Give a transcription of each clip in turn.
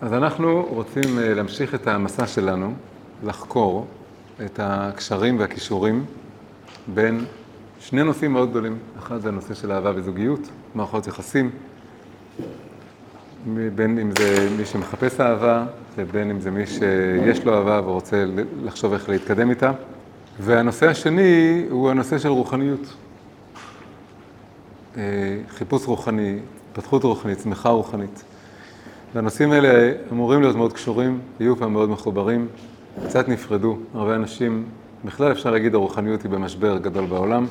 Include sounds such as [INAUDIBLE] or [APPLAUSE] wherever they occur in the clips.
אז אנחנו רוצים להמשיך את המסע שלנו, לחקור את הקשרים והכישורים בין שני נושאים מאוד גדולים. אחד זה הנושא של אהבה וזוגיות, מערכות יחסים, בין אם זה מי שמחפש אהבה, ובין אם זה מי שיש לו אהבה ורוצה לחשוב איך להתקדם איתה. והנושא השני הוא הנושא של רוחניות. חיפוש רוחני, התפתחות רוחנית, צמיחה רוחנית. והנושאים האלה אמורים להיות מאוד קשורים, יהיו פעם מאוד מחוברים, קצת נפרדו. הרבה אנשים, בכלל אפשר להגיד הרוחניות היא במשבר גדול בעולם.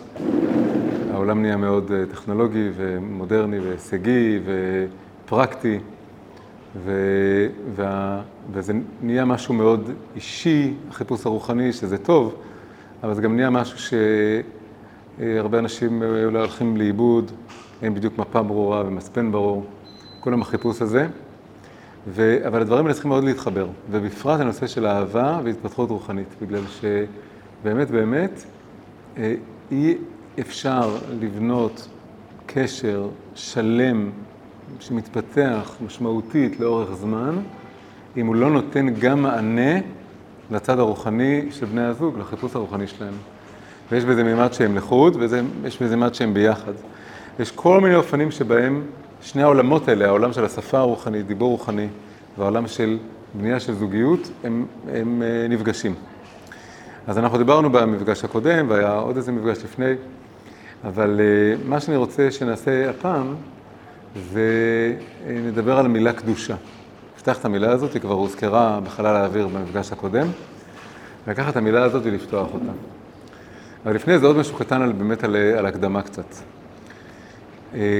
העולם נהיה מאוד טכנולוגי ומודרני והישגי ופרקטי, ו... וה... וזה נהיה משהו מאוד אישי, החיפוש הרוחני, שזה טוב, אבל זה גם נהיה משהו שהרבה אנשים אולי הולכים לאיבוד, אין בדיוק מפה ברורה ומצפן ברור, כולם החיפוש הזה. ו... אבל הדברים האלה צריכים מאוד להתחבר, ובפרט הנושא של אהבה והתפתחות רוחנית, בגלל שבאמת באמת אי אפשר לבנות קשר שלם שמתפתח משמעותית לאורך זמן, אם הוא לא נותן גם מענה לצד הרוחני של בני הזוג, לחיפוש הרוחני שלהם. ויש בזה מימד שהם לחוד, ויש בזה מימד שהם ביחד. יש כל מיני אופנים שבהם שני העולמות האלה, העולם של השפה הרוחנית, דיבור רוחני, והעולם של בנייה של זוגיות, הם, הם נפגשים. אז אנחנו דיברנו במפגש הקודם, והיה עוד איזה מפגש לפני, אבל מה שאני רוצה שנעשה הפעם, ונדבר על המילה קדושה. נפתח את המילה הזאת, היא כבר הוזכרה בחלל האוויר במפגש הקודם, ולקחת את המילה הזאת ולפתוח אותה. אבל לפני זה עוד משהו קטן על, באמת על, על הקדמה קצת.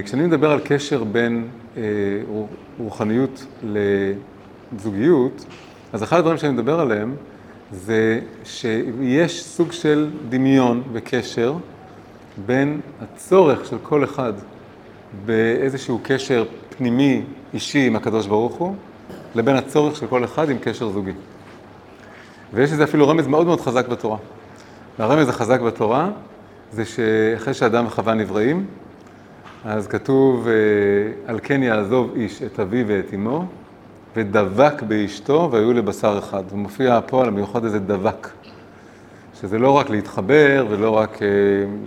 כשאני מדבר על קשר בין רוחניות לזוגיות, אז אחד הדברים שאני מדבר עליהם זה שיש סוג של דמיון וקשר בין הצורך של כל אחד באיזשהו קשר פנימי אישי עם הקדוש ברוך הוא, לבין הצורך של כל אחד עם קשר זוגי. ויש לזה אפילו רמז מאוד מאוד חזק בתורה. והרמז החזק בתורה זה שאחרי שאדם וחווה נבראים, אז כתוב, על כן יעזוב איש את אביו ואת אמו, ודבק באשתו והיו לבשר אחד. ומופיע פה על המיוחד הזה דבק. שזה לא רק להתחבר, ולא רק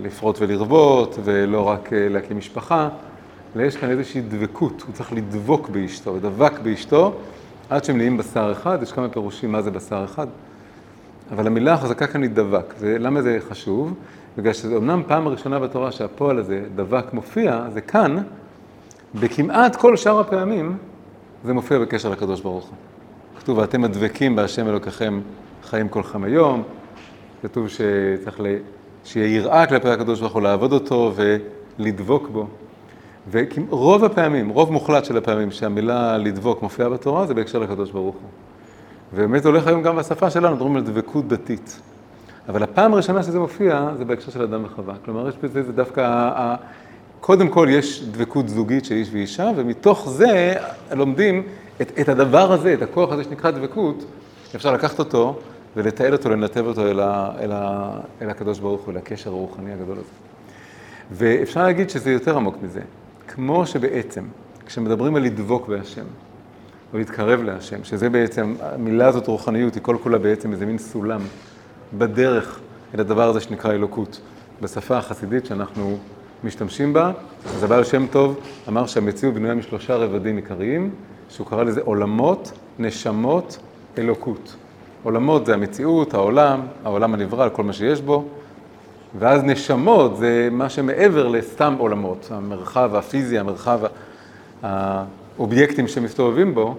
לפרוט ולרבות, ולא רק להקים משפחה, אלא יש כאן איזושהי דבקות, הוא צריך לדבוק באשתו, ודבק באשתו, עד שהם נהיים בשר אחד, יש כמה פירושים מה זה בשר אחד. אבל המילה החזקה כאן היא דבק, ולמה זה חשוב? בגלל שזה אמנם פעם הראשונה בתורה שהפועל הזה, דבק, מופיע, זה כאן, בכמעט כל שאר הפעמים, זה מופיע בקשר לקדוש ברוך הוא. כתוב, ואתם הדבקים בהשם אלוקיכם חיים כולכם היום, כתוב שצריך ל... שיהיה יראה כלפי הקדוש ברוך הוא, לעבוד אותו ולדבוק בו. ורוב הפעמים, רוב מוחלט של הפעמים שהמילה לדבוק מופיעה בתורה, זה בהקשר לקדוש ברוך הוא. ובאמת הולך היום גם בשפה שלנו, מדברים על דבקות דתית. אבל הפעם הראשונה שזה מופיע, זה בהקשר של אדם וחווה. כלומר, יש בזה, זה דווקא, קודם כל יש דבקות זוגית של איש ואישה, ומתוך זה לומדים את, את הדבר הזה, את הכוח הזה שנקרא דבקות, אפשר לקחת אותו ולתעל אותו, לנתב אותו אל, ה, אל, ה, אל הקדוש ברוך הוא, אל הקשר הרוחני הגדול הזה. ואפשר להגיד שזה יותר עמוק מזה. כמו שבעצם, כשמדברים על לדבוק בהשם, או להתקרב להשם, שזה בעצם, המילה הזאת רוחניות היא כל כולה בעצם איזה מין סולם בדרך אל הדבר הזה שנקרא אלוקות. בשפה החסידית שאנחנו משתמשים בה, אז הבעל שם טוב אמר שהמציאות בנויה משלושה רבדים עיקריים, שהוא קרא לזה עולמות, נשמות, אלוקות. עולמות זה המציאות, העולם, העולם הנברא, כל מה שיש בו, ואז נשמות זה מה שמעבר לסתם עולמות, המרחב הפיזי, המרחב, האובייקטים שמסתובבים בו,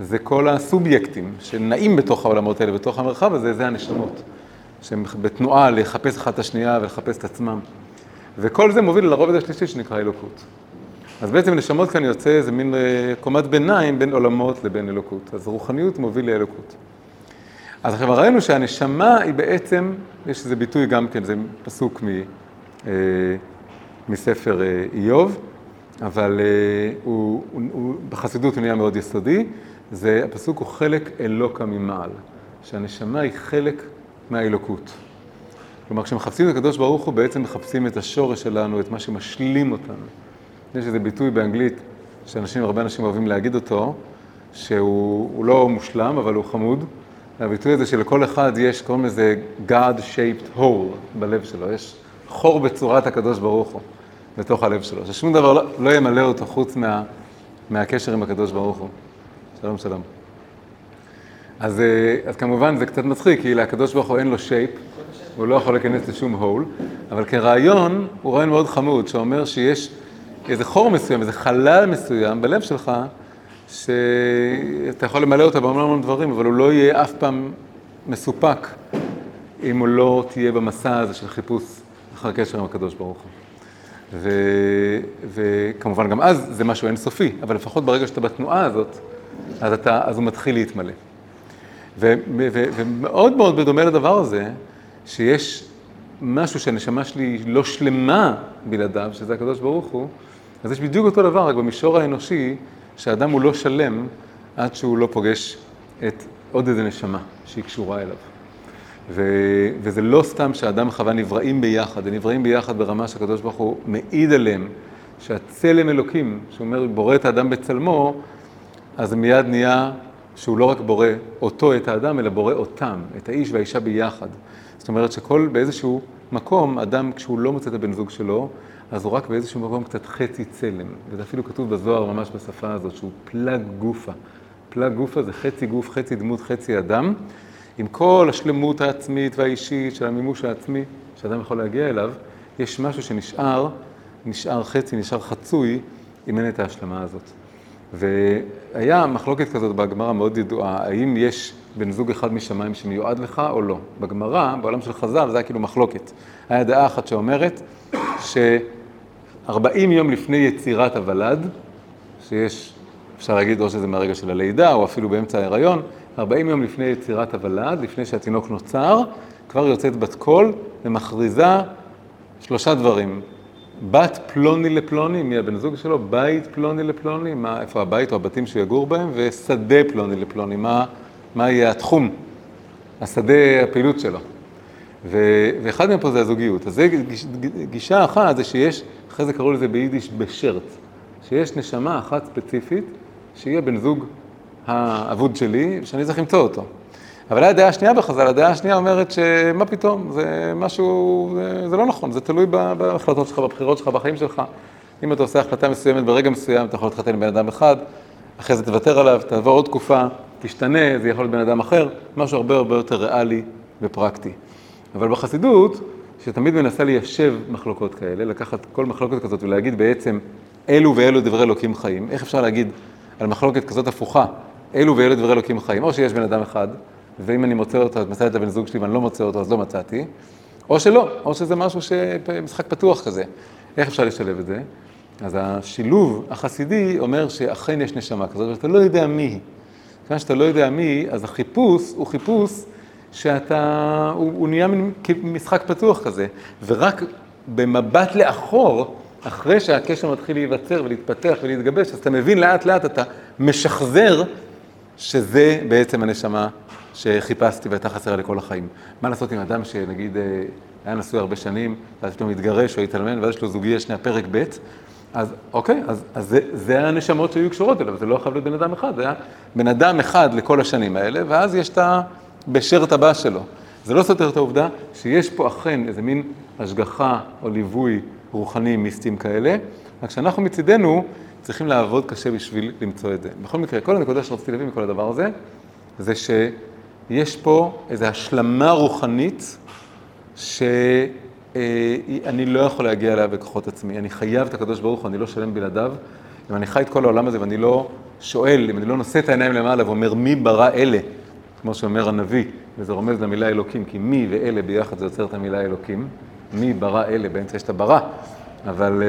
זה כל הסובייקטים שנעים בתוך העולמות האלה, בתוך המרחב הזה, זה הנשמות. שהם בתנועה לחפש אחת את השנייה ולחפש את עצמם. וכל זה מוביל לרובד השלישי שנקרא אלוקות. אז בעצם נשמות כאן יוצא איזה מין קומת ביניים בין עולמות לבין אלוקות. אז רוחניות מוביל לאלוקות. אז עכשיו ראינו שהנשמה היא בעצם, יש איזה ביטוי גם כן, זה פסוק מ, אה, מספר אה, איוב, אבל אה, הוא, הוא, הוא, בחסידות הוא נהיה מאוד יסודי, זה, הפסוק הוא חלק אלוקה ממעל, שהנשמה היא חלק מהאלוקות. כלומר, כשמחפשים את הקדוש ברוך הוא, בעצם מחפשים את השורש שלנו, את מה שמשלים אותנו. יש איזה ביטוי באנגלית, שאנשים, הרבה אנשים אוהבים להגיד אותו, שהוא לא מושלם, אבל הוא חמוד. הביטוי הזה שלכל אחד יש, קוראים לזה God-shaped hole בלב שלו, יש חור בצורת הקדוש ברוך הוא בתוך הלב שלו, ששום דבר לא, לא ימלא אותו חוץ מה, מהקשר עם הקדוש ברוך הוא. שלום, שלום. אז, אה, אז כמובן זה קצת מצחיק, כי לקדוש ברוך הוא אין לו שייפ, הוא לא יכול להיכנס לשום הול, אבל כרעיון הוא רעיון מאוד חמוד, שאומר שיש איזה חור מסוים, איזה חלל מסוים בלב שלך, שאתה יכול למלא אותו בהמון המון דברים, אבל הוא לא יהיה אף פעם מסופק אם הוא לא תהיה במסע הזה של חיפוש אחר קשר עם הקדוש ברוך הוא. ו, וכמובן גם אז זה משהו אינסופי, אבל לפחות ברגע שאתה בתנועה הזאת, אז, אתה, אז הוא מתחיל להתמלא. ומאוד מאוד בדומה לדבר הזה, שיש משהו שהנשמה שלי לא שלמה בלעדיו, שזה הקדוש ברוך הוא, אז יש בדיוק אותו דבר, רק במישור האנושי, שהאדם הוא לא שלם עד שהוא לא פוגש את עוד איזה נשמה שהיא קשורה אליו. ו, וזה לא סתם שהאדם וחווה נבראים ביחד, הם נבראים ביחד ברמה שהקדוש ברוך הוא מעיד עליהם, שהצלם אלוקים, שהוא אומר, בורא את האדם בצלמו, אז מיד נהיה שהוא לא רק בורא אותו, את האדם, אלא בורא אותם, את האיש והאישה ביחד. זאת אומרת שכל, באיזשהו מקום, אדם, כשהוא לא מוצא את הבן זוג שלו, אז הוא רק באיזשהו מקום קצת חצי צלם. וזה אפילו כתוב בזוהר ממש בשפה הזאת, שהוא פלג גופה. פלג גופה זה חצי גוף, חצי דמות, חצי אדם, עם כל השלמות העצמית והאישית של המימוש העצמי שאדם יכול להגיע אליו, יש משהו שנשאר, נשאר חצי, נשאר חצוי, אם אין את ההשלמה הזאת. והיה מחלוקת כזאת בגמרא מאוד ידועה, האם יש בן זוג אחד משמיים שמיועד לך או לא. בגמרא, בעולם של חז"ל, זה היה כאילו מחלוקת. היה דעה אחת שאומרת ש-40 יום לפני יצירת הוולד, שיש, אפשר להגיד או שזה מהרגע של הלידה או אפילו באמצע ההיריון, 40 יום לפני יצירת הוולד, לפני שהתינוק נוצר, כבר יוצאת בת קול ומכריזה שלושה דברים. בת פלוני לפלוני, מי הבן זוג שלו, בית פלוני לפלוני, מה, איפה הבית או הבתים שהוא יגור בהם, ושדה פלוני לפלוני, מה, מה יהיה התחום, השדה הפעילות שלו. ו, ואחד מהם פה זה הזוגיות. אז זה גיש, גישה אחת, זה שיש, אחרי זה קראו לזה ביידיש בשרט, שיש נשמה אחת ספציפית, שיהיה בן זוג האבוד שלי, שאני צריך למצוא אותו. אבל הדעה השנייה בחז"ל, הדעה השנייה אומרת שמה פתאום, זה משהו, זה, לא נכון, זה תלוי בהחלטות שלך, בבחירות שלך, בחיים שלך. אם אתה עושה החלטה מסוימת ברגע מסוים, אתה יכול להתחתן עם בן אדם אחד, אחרי זה תוותר עליו, תעבור עוד תקופה, תשתנה, זה יכול להיות בן אדם אחר, משהו הרבה הרבה יותר ריאלי ופרקטי. אבל בחסידות, שתמיד מנסה ליישב מחלוקות כאלה, לקחת כל מחלוקת כזאת ולהגיד בעצם אלו ואלו דברי אלוקים חיים, איך אפשר להגיד על מחלוקת כזאת הפוכה, אלו ואלו דברי אלוקים חיים, או שיש בן אדם אחד, ואם אני מוצא אותו, את מצאתי את הבן זוג שלי ואני לא מוצא אותו, אז לא מצאתי, או שלא, או שזה משהו שמשחק פתוח כזה. איך אפשר לשלב את זה? אז השילוב החסידי אומר שאכן יש נשמה כזאת, ואתה לא יודע מי היא. כיוון שאתה לא יודע מי היא, אז החיפוש הוא חיפוש שאתה, הוא, הוא נהיה מין משחק פתוח כזה, ורק במבט לאחור, אחרי שהקשר מתחיל להיווצר ולהתפתח ולהתגבש, אז אתה מבין לאט לאט, אתה משחזר שזה בעצם הנשמה שחיפשתי והייתה חסרה לכל החיים. מה לעשות עם אדם שנגיד אה, היה נשוי הרבה שנים, ואז פתאום התגרש או התאלמן, ואז יש לו זוגיה שנייה פרק ב', אז אוקיי, אז, אז זה, זה הנשמות שהיו קשורות אליו, זה לא חייב להיות בן אדם אחד, זה היה בן אדם אחד לכל השנים האלה, ואז יש את הבשרת הבא שלו. זה לא סותר את העובדה שיש פה אכן איזה מין השגחה או ליווי רוחני מיסטיים כאלה, רק שאנחנו מצידנו צריכים לעבוד קשה בשביל למצוא את זה. בכל מקרה, כל הנקודה שרציתי להביא מכל הדבר הזה, זה שיש פה איזו השלמה רוחנית שאני לא יכול להגיע אליה בכוחות עצמי. אני חייב את הקדוש ברוך הוא, אני לא שלם בלעדיו. אם אני חי את כל העולם הזה ואני לא שואל, אם אני לא נושא את העיניים למעלה ואומר מי ברא אלה, כמו שאומר הנביא, וזה רומז למילה אלוקים, כי מי ואלה ביחד זה יוצר את המילה אלוקים. מי ברא אלה, באמצע יש את הברא, אבל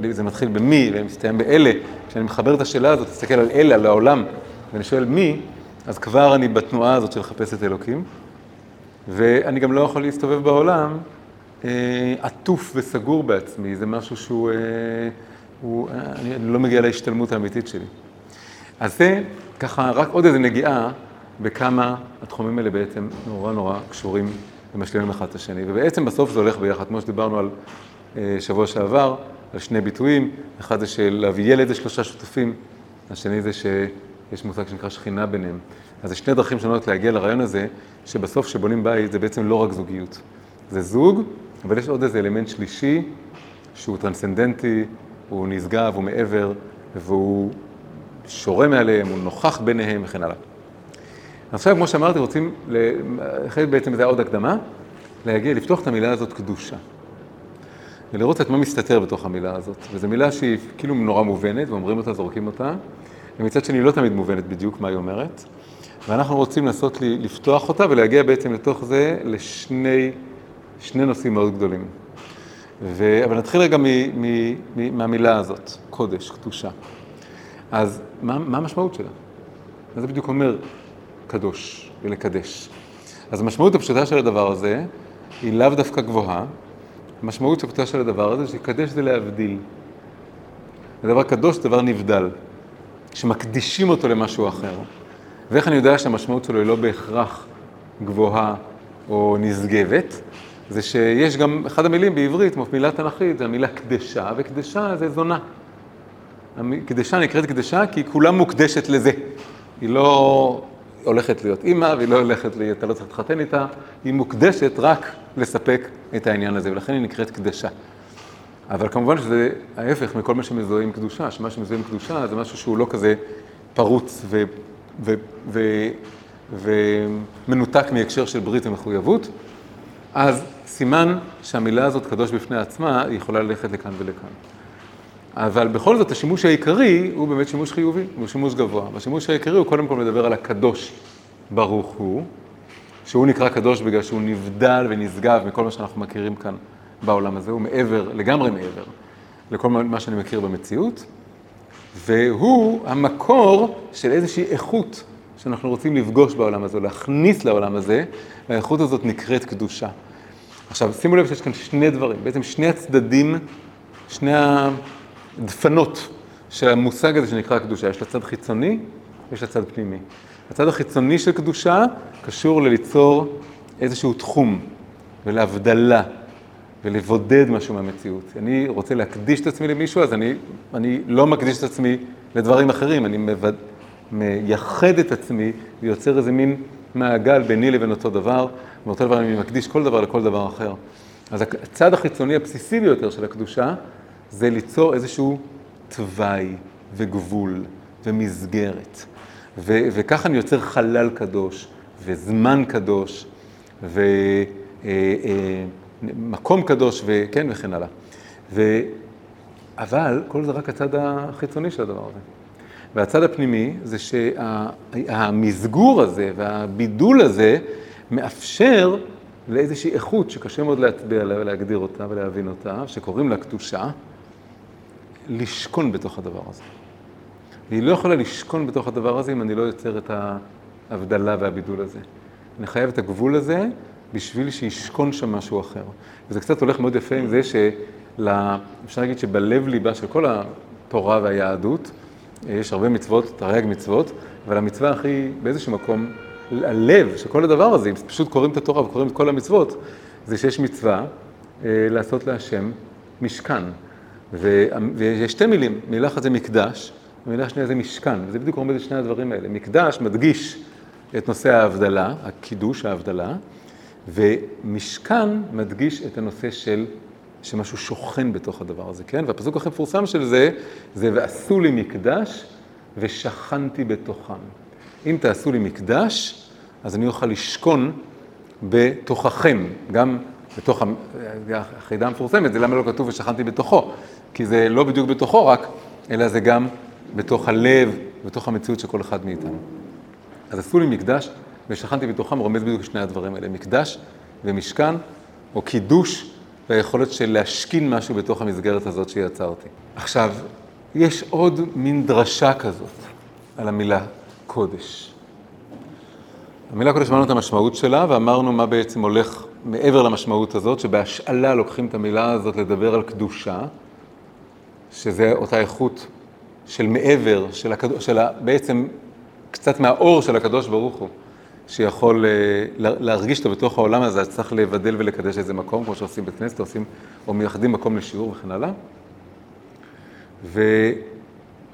uh, זה מתחיל במי ומסתיים באלה. כשאני מחבר את השאלה הזאת, תסתכל על אלה, על העולם, ואני שואל מי, אז כבר אני בתנועה הזאת של לחפש את אלוקים. ואני גם לא יכול להסתובב בעולם אה, עטוף וסגור בעצמי, זה משהו שהוא, אה, הוא, אני, אני לא מגיע להשתלמות האמיתית שלי. אז זה ככה רק עוד איזה נגיעה בכמה התחומים האלה בעצם נורא נורא קשורים ומשלימים אחד את השני. ובעצם בסוף זה הולך ביחד, כמו שדיברנו על אה, שבוע שעבר, על שני ביטויים, אחד זה של להביא ילד זה שלושה שותפים, השני זה ש... יש מושג שנקרא שכינה ביניהם. אז זה שני דרכים שונות להגיע לרעיון הזה, שבסוף כשבונים בית זה בעצם לא רק זוגיות. זה זוג, אבל יש עוד איזה אלמנט שלישי, שהוא טרנסצנדנטי, הוא נשגב, הוא מעבר, והוא שורה מעליהם, הוא נוכח ביניהם וכן הלאה. עכשיו, כמו שאמרתי, רוצים, אחרי בעצם זה עוד הקדמה, להגיע, לפתוח את המילה הזאת קדושה. ולראות את מה מסתתר בתוך המילה הזאת. וזו מילה שהיא כאילו נורא מובנת, ואומרים אותה, זורקים אותה, ומצד שני לא תמיד מובנת בדיוק מה היא אומרת. ואנחנו רוצים לנסות לפתוח אותה ולהגיע בעצם לתוך זה לשני שני נושאים מאוד גדולים. ו... אבל נתחיל רגע מ... מ... מ... מהמילה הזאת, קודש, קדושה. אז מה, מה המשמעות שלה? מה זה בדיוק אומר קדוש ולקדש? אז המשמעות הפשוטה של הדבר הזה היא לאו דווקא גבוהה. המשמעות הפשוטה של הדבר הזה, שקדש זה להבדיל. הדבר קדוש זה דבר נבדל, שמקדישים אותו למשהו אחר. ואיך אני יודע שהמשמעות שלו היא לא בהכרח גבוהה או נשגבת? זה שיש גם, אחד המילים בעברית, מילה תנכית, זה המילה קדשה, וקדשה זה זונה. קדשה נקראת קדשה כי כולה מוקדשת לזה. היא לא הולכת להיות אימא, והיא לא הולכת, לי, אתה לא צריך להתחתן איתה, היא מוקדשת רק לספק את העניין הזה, ולכן היא נקראת קדשה. אבל כמובן שזה ההפך מכל מה שמזוהה עם קדושה, שמה שמזוהה עם קדושה זה משהו שהוא לא כזה פרוץ ומנותק מהקשר של ברית ומחויבות. אז סימן שהמילה הזאת, קדוש בפני עצמה, היא יכולה ללכת לכאן ולכאן. אבל בכל זאת, השימוש העיקרי הוא באמת שימוש חיובי, הוא שימוש גבוה. והשימוש העיקרי הוא קודם כל מדבר על הקדוש ברוך הוא, שהוא נקרא קדוש בגלל שהוא נבדל ונשגב מכל מה שאנחנו מכירים כאן בעולם הזה, הוא מעבר, לגמרי מעבר, לכל מה שאני מכיר במציאות, והוא המקור של איזושהי איכות שאנחנו רוצים לפגוש בעולם הזה, להכניס לעולם הזה, והאיכות הזאת נקראת קדושה. עכשיו, שימו לב שיש כאן שני דברים, בעצם שני הצדדים, שני הדפנות של המושג הזה שנקרא קדושה. יש לה צד חיצוני ויש לה צד פנימי. הצד החיצוני של קדושה קשור לליצור איזשהו תחום ולהבדלה ולבודד משהו מהמציאות. אני רוצה להקדיש את עצמי למישהו, אז אני, אני לא מקדיש את עצמי לדברים אחרים, אני מבד... מייחד את עצמי ויוצר איזה מין מעגל ביני לבין אותו דבר, ואותו דבר אני מקדיש כל דבר לכל דבר אחר. אז הצד החיצוני הבסיסי ביותר של הקדושה זה ליצור איזשהו תוואי וגבול ומסגרת. ו- וככה אני יוצר חלל קדוש וזמן קדוש ומקום אה, אה, קדוש וכן וכן הלאה. ו- אבל כל זה רק הצד החיצוני של הדבר הזה. והצד הפנימי זה שהמסגור הזה והבידול הזה מאפשר לאיזושהי איכות שקשה מאוד להצביע עליה ולהגדיר אותה ולהבין אותה, שקוראים לה קדושה, לשכון בתוך הדבר הזה. והיא לא יכולה לשכון בתוך הדבר הזה אם אני לא יוצר את ההבדלה והבידול הזה. אני חייב את הגבול הזה בשביל שישכון שם משהו אחר. וזה קצת הולך מאוד יפה עם זה שאפשר להגיד שבלב ליבה של כל התורה והיהדות, יש הרבה מצוות, תרי"ג מצוות, אבל המצווה הכי, באיזשהו מקום, הלב של כל הדבר הזה, אם פשוט קוראים את התורה וקוראים את כל המצוות, זה שיש מצווה אה, לעשות להשם משכן. ויש שתי מילים, מילה אחת זה מקדש, ומילה שנייה זה משכן, וזה בדיוק עומד את שני הדברים האלה. מקדש מדגיש את נושא ההבדלה, הקידוש, ההבדלה, ומשכן מדגיש את הנושא של שמשהו שוכן בתוך הדבר הזה, כן? והפסוק הכי מפורסם של זה, זה ועשו לי מקדש ושכנתי בתוכם. אם תעשו לי מקדש, אז אני אוכל לשכון בתוככם, גם בתוך החידה המפורסמת, זה למה לא כתוב ושכנתי בתוכו, כי זה לא בדיוק בתוכו רק, אלא זה גם בתוך הלב, בתוך המציאות של כל אחד מאיתנו. אז עשו לי מקדש ושכנתי בתוכם, רומז בדיוק שני הדברים האלה, מקדש ומשכן, או קידוש והיכולת של להשכין משהו בתוך המסגרת הזאת שיצרתי. עכשיו, יש עוד מין דרשה כזאת על המילה קודש. המילה קודש אמרנו את המשמעות שלה, ואמרנו מה בעצם הולך מעבר למשמעות הזאת, שבהשאלה לוקחים את המילה הזאת לדבר על קדושה, שזה אותה איכות של מעבר, של, הקד... של בעצם קצת מהאור של הקדוש ברוך הוא. שיכול אה, להרגיש אותו בתוך העולם הזה, אז צריך לבדל ולקדש איזה מקום, כמו שעושים בית כנסת, עושים, או מייחדים מקום לשיעור וכן הלאה. ו,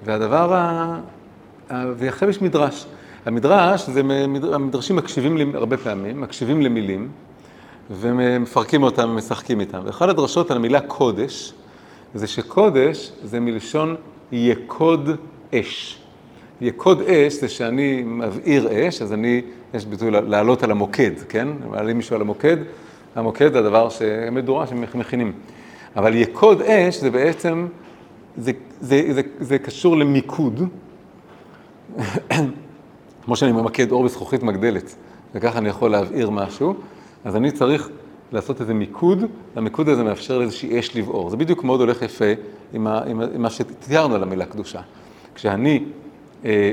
והדבר ועכשיו יש מדרש. המדרש, זה, המדרשים מקשיבים לי הרבה פעמים, מקשיבים למילים, ומפרקים אותם ומשחקים איתם. ואחת הדרשות על המילה קודש, זה שקודש זה מלשון יקוד אש. יקוד אש זה שאני מבעיר אש, אז אני, יש ביטוי לעלות על המוקד, כן? מעלים מישהו על המוקד, המוקד זה הדבר שמדורה שמכינים. אבל יקוד אש זה בעצם, זה, זה, זה, זה קשור למיקוד, [COUGHS] כמו שאני ממקד אור בזכוכית מגדלת, וככה אני יכול להבעיר משהו, אז אני צריך לעשות איזה מיקוד, והמיקוד הזה מאפשר לאיזושהי אש לבעור. זה בדיוק מאוד הולך יפה עם, ה, עם, עם מה שתיארנו על המילה קדושה. כשאני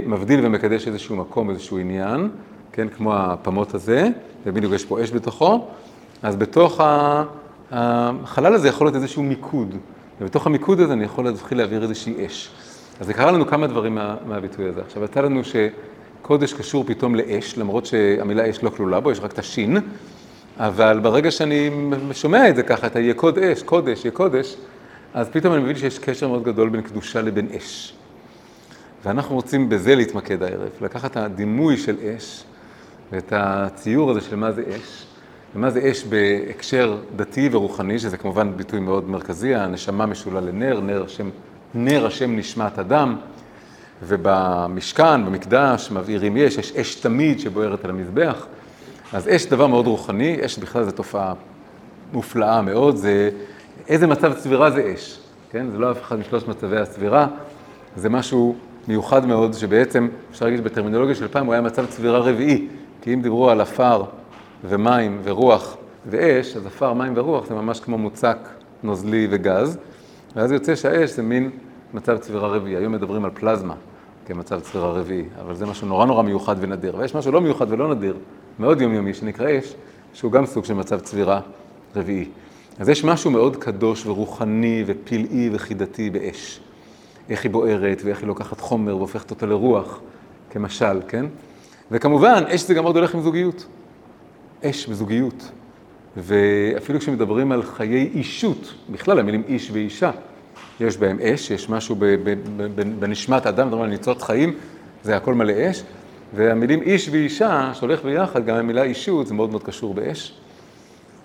מבדיל ומקדש איזשהו מקום, איזשהו עניין, כן, כמו הפמות הזה, ובדיוק יש פה אש בתוכו, אז בתוך החלל הזה יכול להיות איזשהו מיקוד, ובתוך המיקוד הזה אני יכול להתחיל להעביר איזושהי אש. אז זה קרה לנו כמה דברים מה, מהביטוי הזה. עכשיו, יצא לנו שקודש קשור פתאום לאש, למרות שהמילה אש לא כלולה בו, יש רק את השין, אבל ברגע שאני שומע את זה ככה, את היקוד אש, קודש, יקודש, אז פתאום אני מבין שיש קשר מאוד גדול בין קדושה לבין אש. ואנחנו רוצים בזה להתמקד הערב, לקחת את הדימוי של אש ואת הציור הזה של מה זה אש, ומה זה אש בהקשר דתי ורוחני, שזה כמובן ביטוי מאוד מרכזי, הנשמה משולה לנר, נר השם, נר השם נשמת אדם, ובמשכן, במקדש, מבעירים אש, יש אש תמיד שבוערת על המזבח. אז אש דבר מאוד רוחני, אש בכלל זו תופעה מופלאה מאוד, זה איזה מצב צבירה זה אש, כן? זה לא אף אחד משלוש מצבי הצבירה, זה משהו מיוחד מאוד, שבעצם, אפשר להגיד בטרמינולוגיה של פעם, הוא היה מצב צבירה רביעי, כי אם דיברו על עפר ומים ורוח ואש, אז עפר, מים ורוח זה ממש כמו מוצק נוזלי וגז, ואז יוצא שהאש זה מין מצב צבירה רביעי. היום מדברים על פלזמה כמצב צבירה רביעי, אבל זה משהו נורא נורא מיוחד ונדיר. ויש משהו לא מיוחד ולא נדיר, מאוד יומיומי, שנקרא אש, שהוא גם סוג של מצב צבירה רביעי. אז יש משהו מאוד קדוש ורוחני ופלאי וחידתי באש. איך היא בוערת ואיך היא לוקחת חומר והופכת אותו לרוח, כמשל, כן? וכמובן, אש זה גם מאוד הולך עם זוגיות. אש וזוגיות. ואפילו כשמדברים על חיי אישות, בכלל המילים איש ואישה, יש בהם אש, יש משהו בנשמת האדם, מדברים על ניצות חיים, זה הכל מלא אש. והמילים איש ואישה, שהולך ביחד, גם המילה אישות, זה מאוד מאוד קשור באש.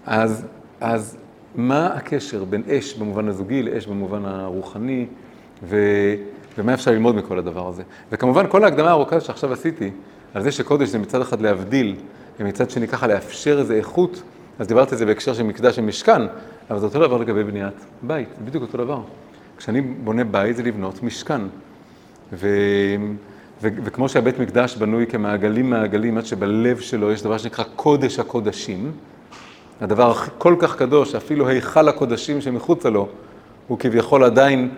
אז, אז מה הקשר בין אש במובן הזוגי לאש במובן הרוחני, ו, ומה אפשר ללמוד מכל הדבר הזה? וכמובן, כל ההקדמה הארוכה שעכשיו עשיתי, על זה שקודש זה מצד אחד להבדיל, ומצד שני ככה לאפשר איזו איכות, אז דיברתי על זה בהקשר של מקדש ומשכן, אבל זה אותו דבר לגבי בניית בית, זה בדיוק אותו דבר. כשאני בונה בית זה לבנות משכן. ו... ו... וכמו שהבית מקדש בנוי כמעגלים מעגלים, עד שבלב שלו יש דבר שנקרא קודש הקודשים, הדבר כל כך קדוש, אפילו היכל הקודשים שמחוצה לו, הוא כביכול עדיין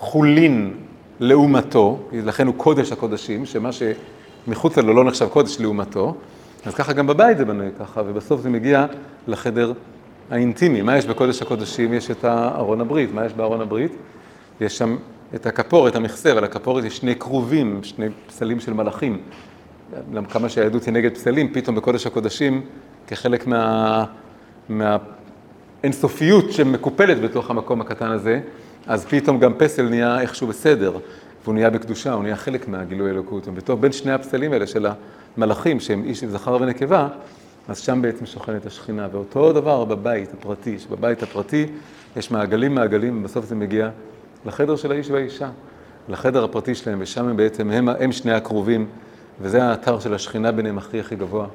חולין לעומתו, לכן הוא קודש הקודשים, שמה שמחוצה לו לא נחשב קודש לעומתו, אז ככה גם בבית זה בנוי ככה, ובסוף זה מגיע לחדר האינטימי. מה יש בקודש הקודשים? יש את ארון הברית. מה יש בארון הברית? יש שם את הכפורת, המכסה, ועל הכפורת יש שני כרובים, שני פסלים של מלאכים. כמה שהיהדות היא נגד פסלים, פתאום בקודש הקודשים, כחלק מה... מהאינסופיות שמקופלת בתוך המקום הקטן הזה, אז פתאום גם פסל נהיה איכשהו בסדר, והוא נהיה בקדושה, הוא נהיה חלק מהגילוי אלוקות. ובתוך בין שני הפסלים האלה של המלאכים, שהם איש זכר ונקבה, אז שם בעצם שוכנת השכינה. ואותו דבר בבית הפרטי, שבבית הפרטי יש מעגלים מעגלים, ובסוף זה מגיע לחדר של האיש והאישה, לחדר הפרטי שלהם, ושם הם בעצם, הם, הם שני הקרובים, וזה האתר של השכינה ביניהם הכי הכי גבוה.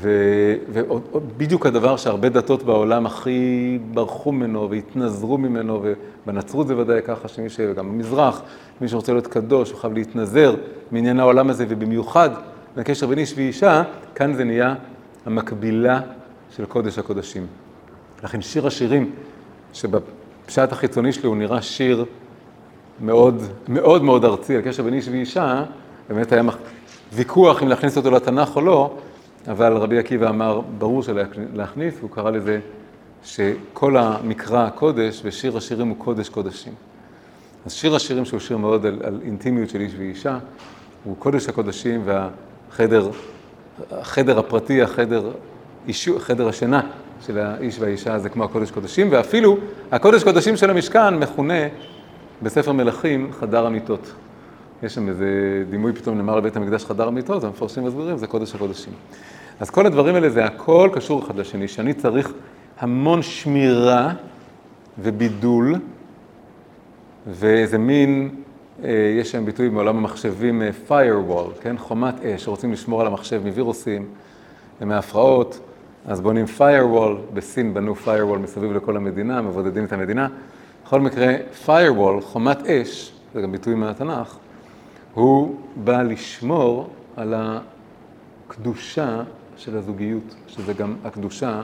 ובדיוק הדבר שהרבה דתות בעולם הכי ברחו ממנו והתנזרו ממנו, ובנצרות זה ודאי ככה שמי ש... גם במזרח, מי שרוצה להיות קדוש, הוא חייב להתנזר מעניין העולם הזה, ובמיוחד מהקשר בין איש ואישה, כאן זה נהיה המקבילה של קודש הקודשים. לכן שיר השירים, שבפשט החיצוני שלו הוא נראה שיר מאוד מאוד מאוד ארצי, על קשר בין איש ואישה, באמת היה ויכוח אם להכניס אותו לתנ"ך או לא, אבל רבי עקיבא אמר, ברור שלהכניס, והוא קרא לזה שכל המקרא הקודש ושיר השירים הוא קודש קודשים. אז שיר השירים שהוא שיר מאוד על, על אינטימיות של איש ואישה, הוא קודש הקודשים והחדר החדר הפרטי, החדר, אישו, חדר השינה של האיש והאישה זה כמו הקודש קודשים, ואפילו הקודש קודשים של המשכן מכונה בספר מלכים חדר המיטות. יש שם איזה דימוי פתאום נאמר לבית המקדש חדר מיטות, המפרשים מסבירים, זה קודש הקודשים. אז כל הדברים האלה זה הכל קשור אחד לשני, שאני צריך המון שמירה ובידול, ואיזה מין, אה, יש שם ביטוי מעולם המחשבים, אה, firewall, כן? חומת אש, רוצים לשמור על המחשב מווירוסים ומהפרעות, אז בונים firewall, בסין בנו firewall מסביב לכל המדינה, מבודדים את המדינה. בכל מקרה, firewall, חומת אש, זה גם ביטוי מהתנ"ך, הוא בא לשמור על הקדושה של הזוגיות, שזה גם הקדושה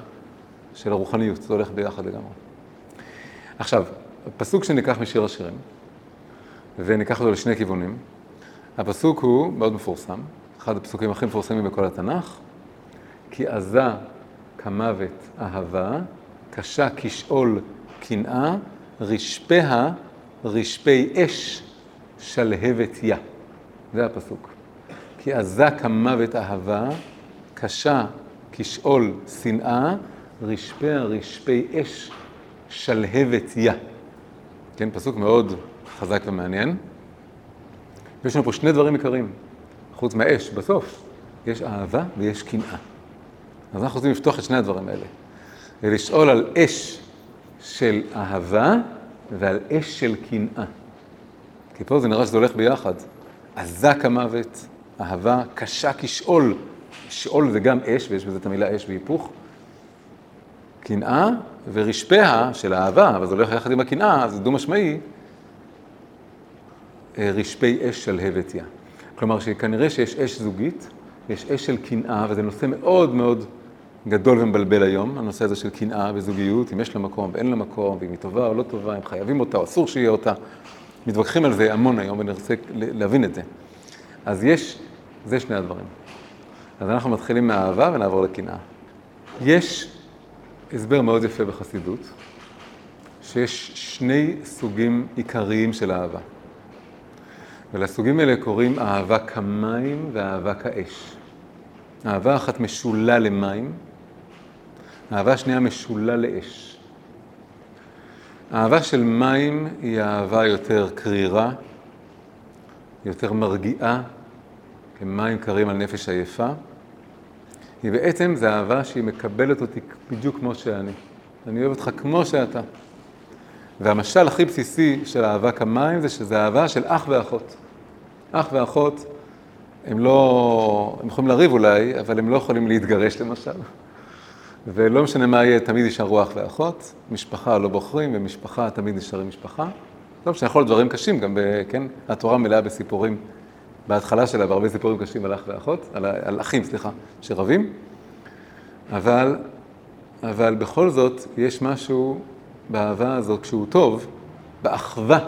של הרוחניות, זה הולך ביחד לגמרי. עכשיו, הפסוק שניקח משיר השירים, וניקח אותו לשני כיוונים, הפסוק הוא מאוד מפורסם, אחד הפסוקים הכי מפורסמים בכל התנ"ך, כי עזה כמוות אהבה, קשה כשאול קנאה, רשפיה רשפי אש שלהבת יה. זה הפסוק. כי עזה כמוות אהבה, קשה כשאול שנאה, רשפיה רשפי אש שלהבת יה. כן, פסוק מאוד חזק ומעניין. ויש לנו פה שני דברים עיקריים, חוץ מהאש, בסוף יש אהבה ויש קנאה. אז אנחנו רוצים לפתוח את שני הדברים האלה, ולשאול על אש של אהבה ועל אש של קנאה. כי פה זה נראה שזה הולך ביחד. עזה כמוות, אהבה קשה כשאול. שאול זה גם אש, ויש בזה את המילה אש בהיפוך. קנאה ורשפיה של אהבה, אבל זה הולך יחד עם הקנאה, זה דו-משמעי, אה, רשפי אש שלהבת יה. כלומר, שכנראה שיש אש זוגית, יש אש של קנאה, וזה נושא מאוד מאוד גדול ומבלבל היום, הנושא הזה של קנאה וזוגיות, אם יש לה מקום ואין לה מקום, ואם היא טובה או לא טובה, אם חייבים אותה או אסור שיהיה אותה. מתווכחים על זה המון היום, ואני רוצה להבין את זה. אז יש, זה שני הדברים. אז אנחנו מתחילים מהאהבה ונעבור לקנאה. יש הסבר מאוד יפה בחסידות, שיש שני סוגים עיקריים של אהבה. ולסוגים האלה קוראים אהבה כמים ואהבה כאש. אהבה אחת משולה למים, אהבה שנייה משולה לאש. אהבה של מים היא אהבה יותר קרירה, יותר מרגיעה, כמים קרים על נפש עייפה. היא בעצם, זה אהבה שהיא מקבלת אותי בדיוק כמו שאני. אני אוהב אותך כמו שאתה. והמשל הכי בסיסי של אהבה כמים זה שזה אהבה של אח ואחות. אח ואחות, הם לא, הם יכולים לריב אולי, אבל הם לא יכולים להתגרש למשל. ולא משנה מה יהיה, תמיד יישארו אח ואחות. משפחה לא בוחרים, ומשפחה תמיד נשארים משפחה. לא משנה, יכול להיות דברים קשים, גם, ב, כן, התורה מלאה בסיפורים, בהתחלה שלה, בהרבה סיפורים קשים על אח ואחות, על, על אחים, סליחה, שרבים. אבל, אבל בכל זאת, יש משהו באהבה הזאת, כשהוא טוב, באחווה,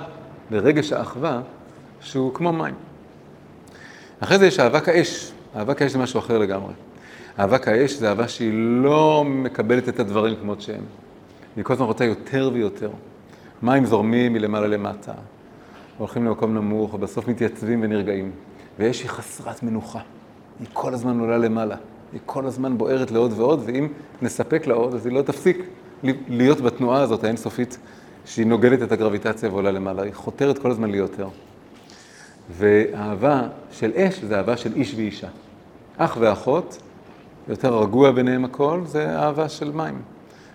ברגש האחווה, שהוא כמו מים. אחרי זה יש אהבה כאש. אהבה כאש זה משהו אחר לגמרי. אהבה כאש זה אהבה שהיא לא מקבלת את הדברים כמות שהם. היא כל הזמן רוצה יותר ויותר. מים זורמים מלמעלה למטה, הולכים למקום נמוך, ובסוף מתייצבים ונרגעים. ואש היא חסרת מנוחה. היא כל הזמן עולה למעלה. היא כל הזמן בוערת לעוד ועוד, ואם נספק לה עוד, אז היא לא תפסיק להיות בתנועה הזאת האינסופית, שהיא נוגדת את הגרביטציה ועולה למעלה. היא חותרת כל הזמן ליותר. ואהבה של אש זה אהבה של איש ואישה. אח ואחות, יותר רגוע ביניהם הכל, זה אהבה של מים.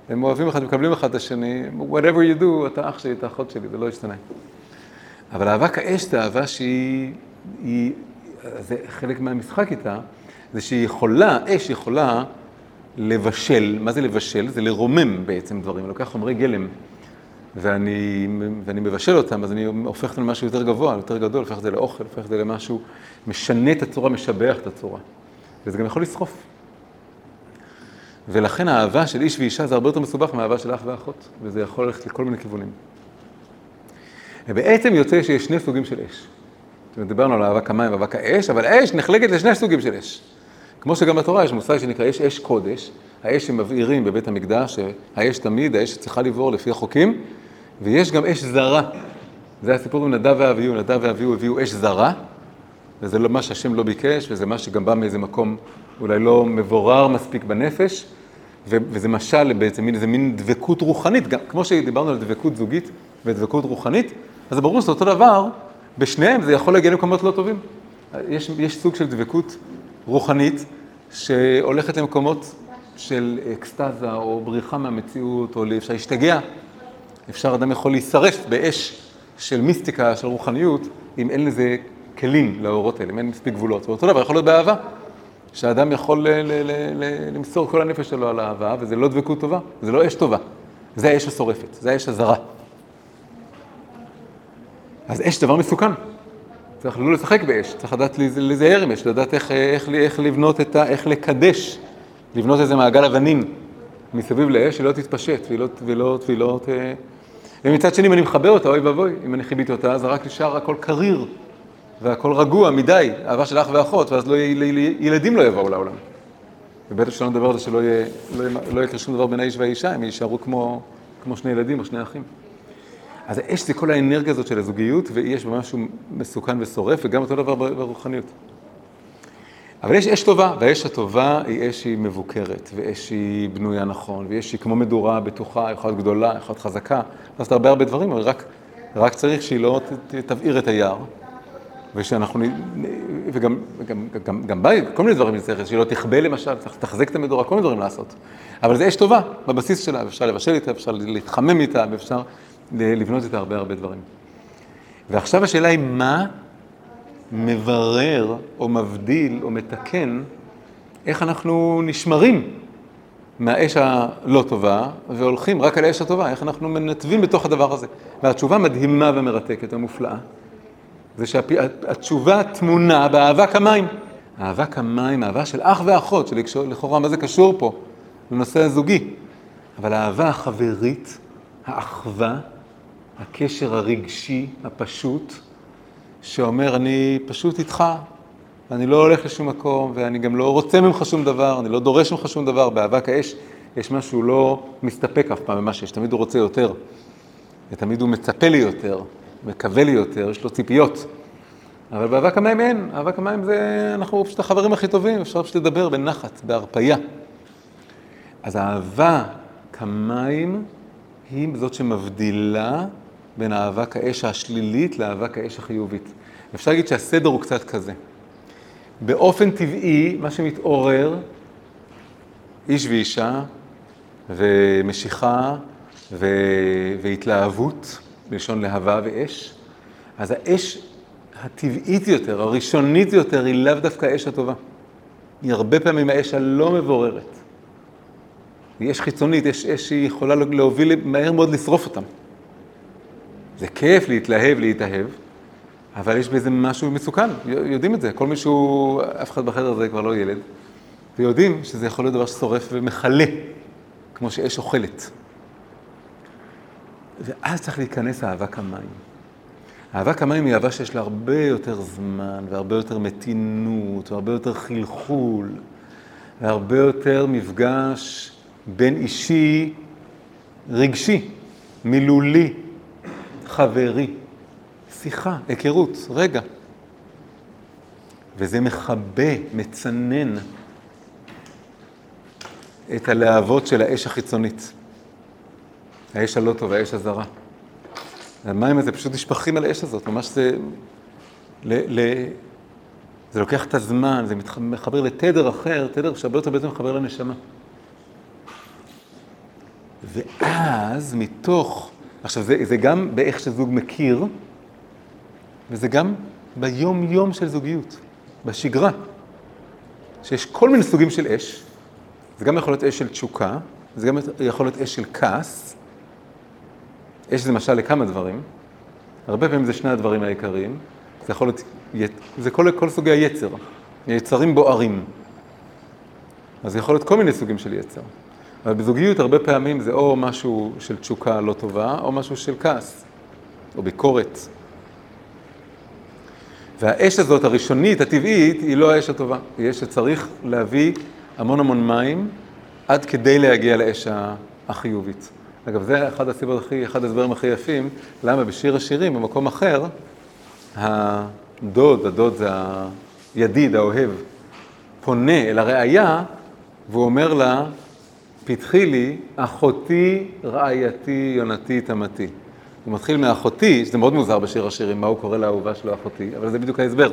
הם אוהבים אחד, מקבלים אחד את השני, whatever you do, אתה אח שלי, אתה אחות שלי, זה לא ישתנה. אבל אהבה כאש זה אהבה שהיא, היא, זה חלק מהמשחק איתה, זה שהיא יכולה, אש יכולה לבשל, מה זה לבשל? זה לרומם בעצם דברים, לוקח חומרי גלם. ואני, ואני מבשל אותם, אז אני הופך אותם למשהו יותר גבוה, יותר גדול, הופך את זה לאוכל, הופך את זה למשהו, משנה את הצורה, משבח את הצורה. וזה גם יכול לשרוף. ולכן האהבה של איש ואישה זה הרבה יותר מסובך מהאהבה של אח ואחות, וזה יכול ללכת לכל מיני כיוונים. ובעצם יוצא שיש שני סוגים של אש. דיברנו על אהבה כמים ואהבה כאש, אבל האש נחלקת לשני סוגים של אש. כמו שגם בתורה יש מושג שנקרא, יש אש קודש, האש שמבעירים בבית המקדש, האש תמיד, האש שצריכה לבעור לפי החוקים, ויש גם אש זרה. זה הסיפור עם נדב ואביהו, נדב ואביהו הביאו אש זרה, וזה לא מה שהשם לא ביקש, וזה מה שגם בא מאיזה מקום אולי לא מבורר מספיק בנפש, וזה משל בעצם מין, איזה מין דבקות רוחנית, גם כמו שדיברנו על דבקות זוגית ודבקות רוחנית, אז זה ברור שזה אותו דבר בשניהם זה יכול להגיע למקומות לא טובים. יש, יש סוג של דבקות רוחנית שהולכת למקומות של אקסטזה או בריחה מהמציאות, או אפשר להשתגע. אפשר, אדם יכול להישרף באש של מיסטיקה, של רוחניות, אם אין לזה כלים לאורות האלה, אם אין מספיק גבולות. ואותו דבר יכול להיות באהבה, שאדם יכול ל- ל- ל- למסור כל הנפש שלו על האהבה, וזה לא דבקות טובה, זה לא אש טובה, זה האש השורפת, זה האש הזרה. אז אש דבר מסוכן. צריך לא לשחק באש, צריך לדעת להיזהר עם אש, לדעת איך, איך, איך לבנות את ה... איך לקדש, לבנות איזה מעגל אבנים מסביב לאש, שלא תתפשט, והיא לא... ולא, ולא ת... ומצד שני, אם אני מחבר אותה, אוי ואבוי, אם אני חיביתי אותה, אז רק נשאר הכל קריר, והכל רגוע מדי, אהבה של אח ואחות, ואז לא יהיה, ילדים לא יבואו לעולם. ובטח שלא נדבר על זה שלא יהיה, לא לא יקרה שום דבר בין האיש והאישה, הם יישארו כמו, כמו שני ילדים או שני אחים. אז האש זה כל האנרגיה הזאת של הזוגיות, ויש בה משהו מסוכן ושורף, וגם אותו דבר ברוחניות. אבל יש אש טובה, והאש הטובה היא אש שהיא מבוקרת, ואש שהיא בנויה נכון, ואש שהיא כמו מדורה בטוחה, יכולה להיות גדולה, יכולה להיות חזקה, לעשות הרבה הרבה דברים, אבל רק, רק צריך שהיא לא תבעיר את היער, ושאנחנו, וגם גם, גם, גם בה, כל מיני דברים צריך, שהיא לא תכבה למשל, צריך לתחזק את המדורה, כל מיני דברים לעשות. אבל זה אש טובה בבסיס שלה, ואפשר לבשל איתה, אפשר להתחמם איתה, ואפשר לבנות איתה הרבה הרבה דברים. ועכשיו השאלה היא מה מברר או מבדיל או מתקן איך אנחנו נשמרים מהאש הלא טובה והולכים רק על האש הטובה, איך אנחנו מנתבים בתוך הדבר הזה. והתשובה מדהימה ומרתקת ומופלאה, זה שהתשובה טמונה באהבה כמים. אהבה כמים, אהבה של אח ואחות, שלכאורה מה זה קשור פה לנושא הזוגי, אבל האהבה החברית, האחווה, הקשר הרגשי הפשוט, שאומר, אני פשוט איתך, ואני לא הולך לשום מקום, ואני גם לא רוצה ממך שום דבר, אני לא דורש ממך שום דבר. באבק האש יש משהו לא מסתפק אף פעם ממה שיש, תמיד הוא רוצה יותר, ותמיד הוא מצפה לי יותר, מקווה לי יותר, יש לו ציפיות. אבל באבק המים אין, אבק המים זה, אנחנו פשוט החברים הכי טובים, אפשר פשוט לדבר בנחת, בהרפייה. אז האהבה כמים היא זאת שמבדילה בין אהבת האש השלילית לאהבת האש החיובית. אפשר להגיד שהסדר הוא קצת כזה. באופן טבעי, מה שמתעורר, איש ואישה, ומשיכה, ו... והתלהבות, בלשון להבה ואש, אז האש הטבעית יותר, הראשונית יותר, היא לאו דווקא האש הטובה. היא הרבה פעמים האש הלא מבוררת. היא אש חיצונית, יש אש שהיא יכולה להוביל מהר מאוד לשרוף אותם. זה כיף להתלהב, להתאהב, אבל יש בזה משהו מסוכן, יודעים את זה. כל מישהו, אף אחד בחדר הזה כבר לא ילד, ויודעים שזה יכול להיות דבר ששורף ומכלה, כמו שאש אוכלת. ואז צריך להיכנס אהבה המים. אהבה המים היא אהבה שיש לה הרבה יותר זמן, והרבה יותר מתינות, והרבה יותר חלחול, והרבה יותר מפגש בין אישי רגשי, מילולי, חברי, שיחה, היכרות, רגע. וזה מכבה, מצנן את הלהבות של האש החיצונית. האש הלא טובה, האש הזרה. המים הזה פשוט נשפכים על האש הזאת, ממש זה... ל, ל, זה לוקח את הזמן, זה מחבר לתדר אחר, תדר שהרבה יותר בעצם מחבר לנשמה. ואז מתוך עכשיו, זה, זה גם באיך שזוג מכיר, וזה גם ביום-יום של זוגיות, בשגרה, שיש כל מיני סוגים של אש, זה גם יכול להיות אש של תשוקה, זה גם יכול להיות אש של כעס, אש זה משל לכמה דברים, הרבה פעמים זה שני הדברים העיקריים, זה יכול להיות, זה כל, כל סוגי היצר, יצרים בוערים, אז זה יכול להיות כל מיני סוגים של יצר. אבל בזוגיות הרבה פעמים זה או משהו של תשוקה לא טובה, או משהו של כעס, או ביקורת. והאש הזאת, הראשונית, הטבעית, היא לא האש הטובה. היא אש שצריך להביא המון המון מים עד כדי להגיע לאש החיובית. אגב, זה אחד הסיבות הכי, אחד ההסברים הכי יפים, למה בשיר השירים, במקום אחר, הדוד, הדוד זה הידיד, האוהב, פונה אל הראייה, והוא אומר לה, פתחי לי, אחותי, רעייתי, יונתי, תמתי. הוא מתחיל מאחותי, שזה מאוד מוזר בשיר השירים, מה הוא קורא לאהובה שלו אחותי, אבל זה בדיוק ההסבר.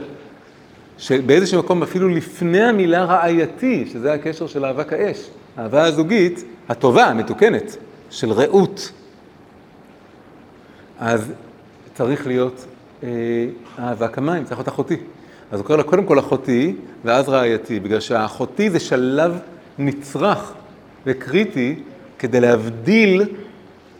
שבאיזשהו מקום, אפילו לפני המילה רעייתי, שזה הקשר של אהבה כאש, האהבה הזוגית, הטובה, המתוקנת, של רעות. אז צריך להיות אה, אהבה כמים, צריך להיות אחותי. אז הוא קורא לה קודם כל אחותי, ואז רעייתי, בגלל שהאחותי זה שלב נצרך וקריטי כדי להבדיל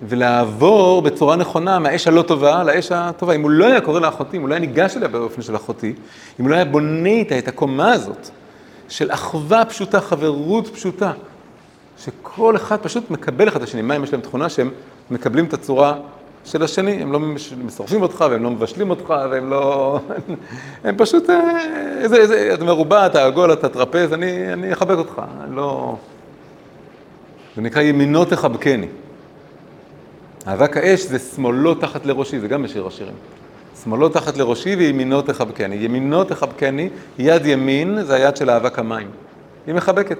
ולעבור בצורה נכונה מהאש הלא טובה לאש הטובה. אם הוא לא היה קורא לאחותי, אם הוא לא היה ניגש אליה באופן של אחותי, אם הוא לא היה בונה איתה את הקומה הזאת של אחווה פשוטה, חברות פשוטה, שכל אחד פשוט מקבל אחד את השני. מים יש להם תכונה שהם מקבלים את הצורה של השני, הם לא משרפים אותך והם לא מבשלים אותך והם לא... [LAUGHS] הם פשוט, אה, איזה, איזה, אתה מרובע, אתה עגול, אתה טרפז, אני, אני אחבק אותך, לא... זה נקרא ימינו תחבקני. אבק האש זה שמאלו תחת לראשי, זה גם בשיר השירים. שמאלו תחת לראשי וימינו תחבקני. ימינו תחבקני, יד ימין זה היד של אבק המים. היא מחבקת.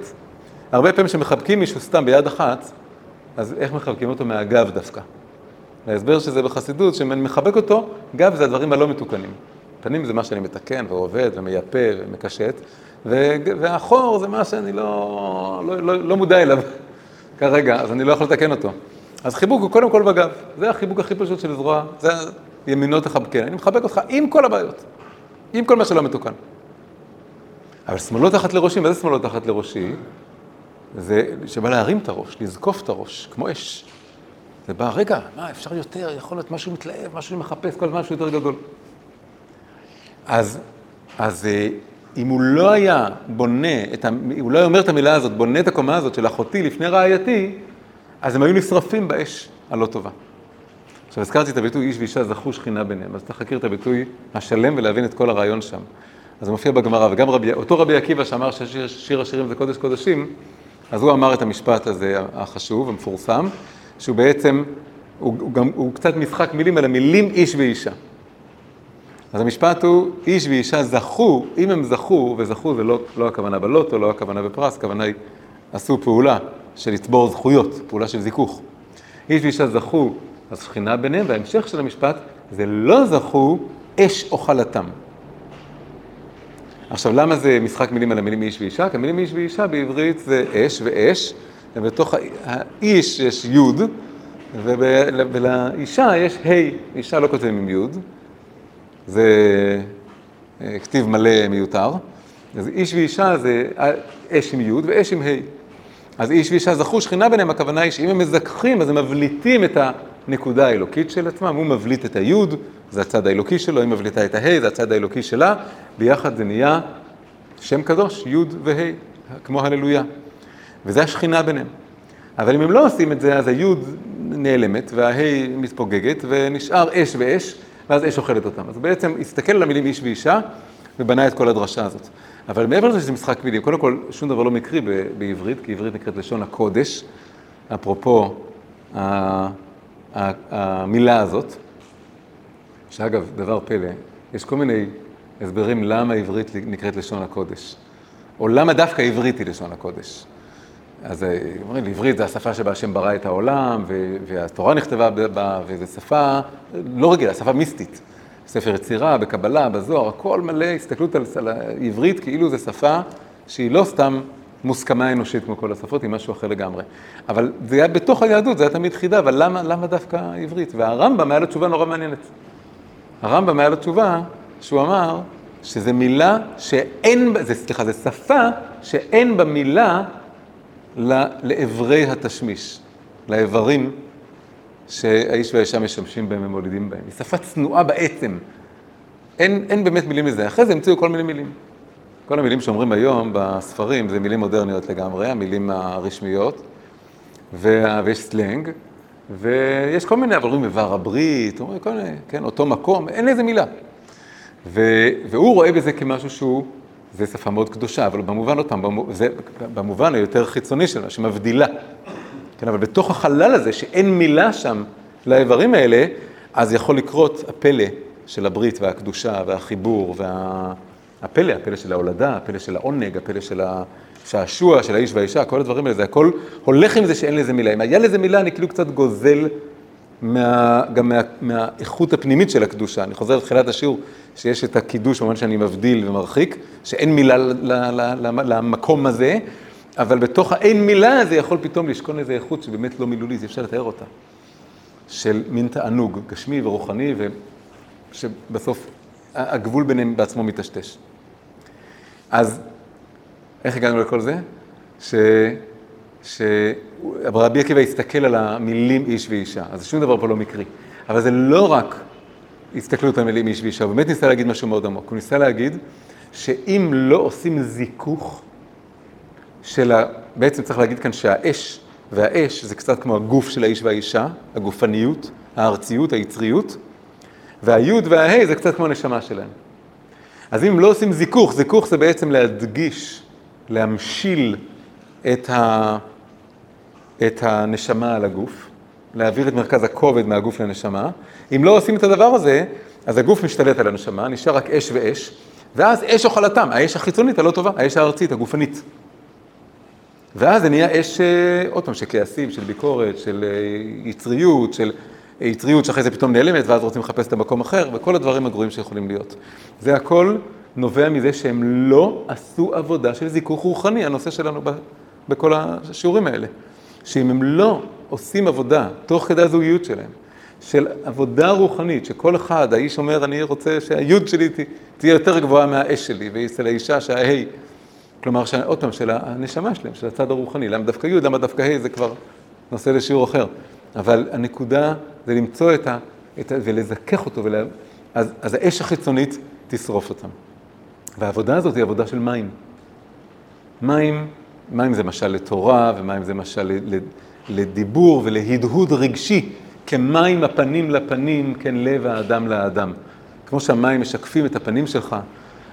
הרבה פעמים כשמחבקים מישהו סתם ביד אחת, אז איך מחבקים אותו? מהגב דווקא. ההסבר שזה בחסידות, שאם מחבק אותו, גב זה הדברים הלא מתוקנים. פנים זה מה שאני מתקן ועובד ומייפה ומקשט, והחור זה מה שאני לא, לא, לא, לא מודע אליו כרגע, אז אני לא יכול לתקן אותו. אז חיבוק הוא קודם כל בגב, זה החיבוק הכי פשוט של זרוע, זה ימינו תחבקן, אני מחבק אותך עם כל הבעיות, עם כל מה שלא מתוקן. אבל שמאלו תחת לראשי, מה זה שמאלו תחת לראשי? זה שבא להרים את הראש, לזקוף את הראש, כמו אש. זה בא, רגע, מה, אפשר יותר, יכול להיות משהו מתלהב, משהו שמחפש, כל הזמן משהו יותר גדול. אז, אז אה, אם הוא לא היה בונה, ה, הוא לא היה אומר את המילה הזאת, בונה את הקומה הזאת של אחותי לפני רעייתי, אז הם היו נשרפים באש הלא טובה. עכשיו, הזכרתי את הביטוי איש ואישה זכו שכינה ביניהם, אז צריך להכיר את הביטוי השלם ולהבין את כל הרעיון שם. אז זה מופיע בגמרא, וגם רבי, אותו רבי עקיבא שאמר ששיר השירים זה קודש קודשים, אז הוא אמר את המשפט הזה החשוב, המפורסם, שהוא בעצם, הוא, הוא, גם, הוא קצת משחק מילים על המילים איש ואישה. אז המשפט הוא, איש ואישה זכו, אם הם זכו, וזכו זה לא, לא הכוונה בלוטו, לא הכוונה בפרס, הכוונה היא, עשו פעולה של לצבור זכויות, פעולה של זיכוך. איש ואישה זכו, אז שכינה ביניהם, וההמשך של המשפט זה לא זכו אש אוכלתם. עכשיו, למה זה משחק מילים על המילים איש ואישה? כי המילים איש ואישה בעברית זה אש ואש, ובתוך האיש יש יוד, ולאישה יש ה', אישה לא כותבים עם יוד, זה אה, כתיב מלא מיותר. אז איש ואישה זה אש עם יוד ואש עם ה'. אז איש ואישה זכו שכינה ביניהם, הכוונה היא שאם הם מזככים, אז הם מבליטים את הנקודה האלוקית של עצמם, הוא מבליט את היוד, זה הצד האלוקי שלו, היא מבליטה את הה', זה הצד האלוקי שלה, ביחד זה נהיה שם קדוש, יוד וה', כמו הללויה. וזה השכינה ביניהם. אבל אם הם לא עושים את זה, אז היוד נעלמת והה' מתפוגגת ונשאר אש ואש, ואז אש אוכלת אותם. אז בעצם הסתכל על המילים איש ואישה ובנה את כל הדרשה הזאת. אבל מעבר לזה שזה משחק מילים, קודם כל שום דבר לא מקרי בעברית, כי עברית נקראת לשון הקודש, אפרופו המילה הזאת, שאגב, דבר פלא, יש כל מיני הסברים למה עברית נקראת לשון הקודש, או למה דווקא עברית היא לשון הקודש. אז אה, אומרים עברית זה השפה שבה השם ברא את העולם, והתורה נכתבה בה, וזו שפה לא רגילה, שפה מיסטית. ספר יצירה, בקבלה, בזוהר, הכל מלא הסתכלות על, על העברית כאילו זו שפה שהיא לא סתם מוסכמה אנושית כמו כל השפות, היא משהו אחר לגמרי. אבל זה היה בתוך היהדות, זה היה תמיד חידה, אבל למה, למה דווקא עברית? והרמב"ם היה לו תשובה נורא מעניינת. הרמב"ם היה לו תשובה שהוא אמר שזו מילה שאין, זה, סליחה, זו שפה שאין בה מילה לאיברי התשמיש, לאיברים שהאיש והאישה משמשים בהם ומולידים בהם. היא שפה צנועה בעצם. אין, אין באמת מילים לזה. אחרי זה המציאו כל מיני מילים. כל המילים שאומרים היום בספרים זה מילים מודרניות לגמרי, המילים הרשמיות, וה, ויש סלנג, ויש כל מיני, אבל אומרים איבר הברית, אומרים כל מיני, כן, אותו מקום, אין לזה מילה. ו, והוא רואה בזה כמשהו שהוא, זה שפה מאוד קדושה, אבל במובן, עוד פעם, זה במובן היותר חיצוני שלה, שמבדילה. כן, אבל בתוך החלל הזה, שאין מילה שם לאיברים האלה, אז יכול לקרות הפלא של הברית והקדושה והחיבור וה... הפלא של ההולדה, הפלא של העונג, הפלא של השעשוע, של האיש והאישה, כל הדברים האלה, זה הכל הולך עם זה שאין לזה מילה. אם היה לזה מילה, אני כאילו קצת גוזל מה, גם מה, מהאיכות הפנימית של הקדושה. אני חוזר לתחילת השיעור, שיש את הקידוש במובן שאני מבדיל ומרחיק, שאין מילה למקום הזה, אבל בתוך האין מילה הזה יכול פתאום לשכון איזו איכות שבאמת לא מילולית, אי אפשר לתאר אותה. של מין תענוג, גשמי ורוחני, ושבסוף הגבול ביניהם בעצמו מטשטש. אז איך הגענו לכל זה? ש... שרבי עקיבא הסתכל על המילים איש ואישה, אז שום דבר פה לא מקרי. אבל זה לא רק הסתכלות על מילים איש ואישה, הוא באמת ניסה להגיד משהו מאוד עמוק. הוא ניסה להגיד שאם לא עושים זיכוך של ה... בעצם צריך להגיד כאן שהאש והאש זה קצת כמו הגוף של האיש והאישה, הגופניות, הארציות, היצריות, והיוד וההי זה קצת כמו הנשמה שלהם. אז אם לא עושים זיכוך, זיכוך זה בעצם להדגיש, להמשיל את, ה... את הנשמה על הגוף, להעביר את מרכז הכובד מהגוף לנשמה. אם לא עושים את הדבר הזה, אז הגוף משתלט על הנשמה, נשאר רק אש ואש, ואז אש אוכלתם, האש החיצונית הלא טובה, האש הארצית, הגופנית. ואז זה נהיה אש, אה, עוד פעם, של כעסים, של ביקורת, של אה, יצריות, של אה, יצריות שאחרי זה פתאום נעלמת, ואז רוצים לחפש את המקום אחר, וכל הדברים הגרועים שיכולים להיות. זה הכל נובע מזה שהם לא עשו עבודה של זיכוך רוחני, הנושא שלנו בכל השיעורים האלה. שאם הם לא עושים עבודה, תוך כדי הזוגיות שלהם, של עבודה רוחנית, שכל אחד, האיש אומר, אני רוצה שהיוד שלי תהיה יותר גבוהה מהאש שלי, ואצל האישה שההי כלומר, עוד פעם, של הנשמה שלהם, של הצד הרוחני. למה דווקא י', למה דווקא ה', זה כבר נושא לשיעור אחר. אבל הנקודה זה למצוא את ה... את ה ולזכך אותו, ולה, אז, אז האש החיצונית תשרוף אותם. והעבודה הזאת היא עבודה של מים. מים, מים זה משל לתורה, ומים זה משל לדיבור ולהדהוד רגשי, כמים הפנים לפנים, כן לב האדם לאדם. כמו שהמים משקפים את הפנים שלך,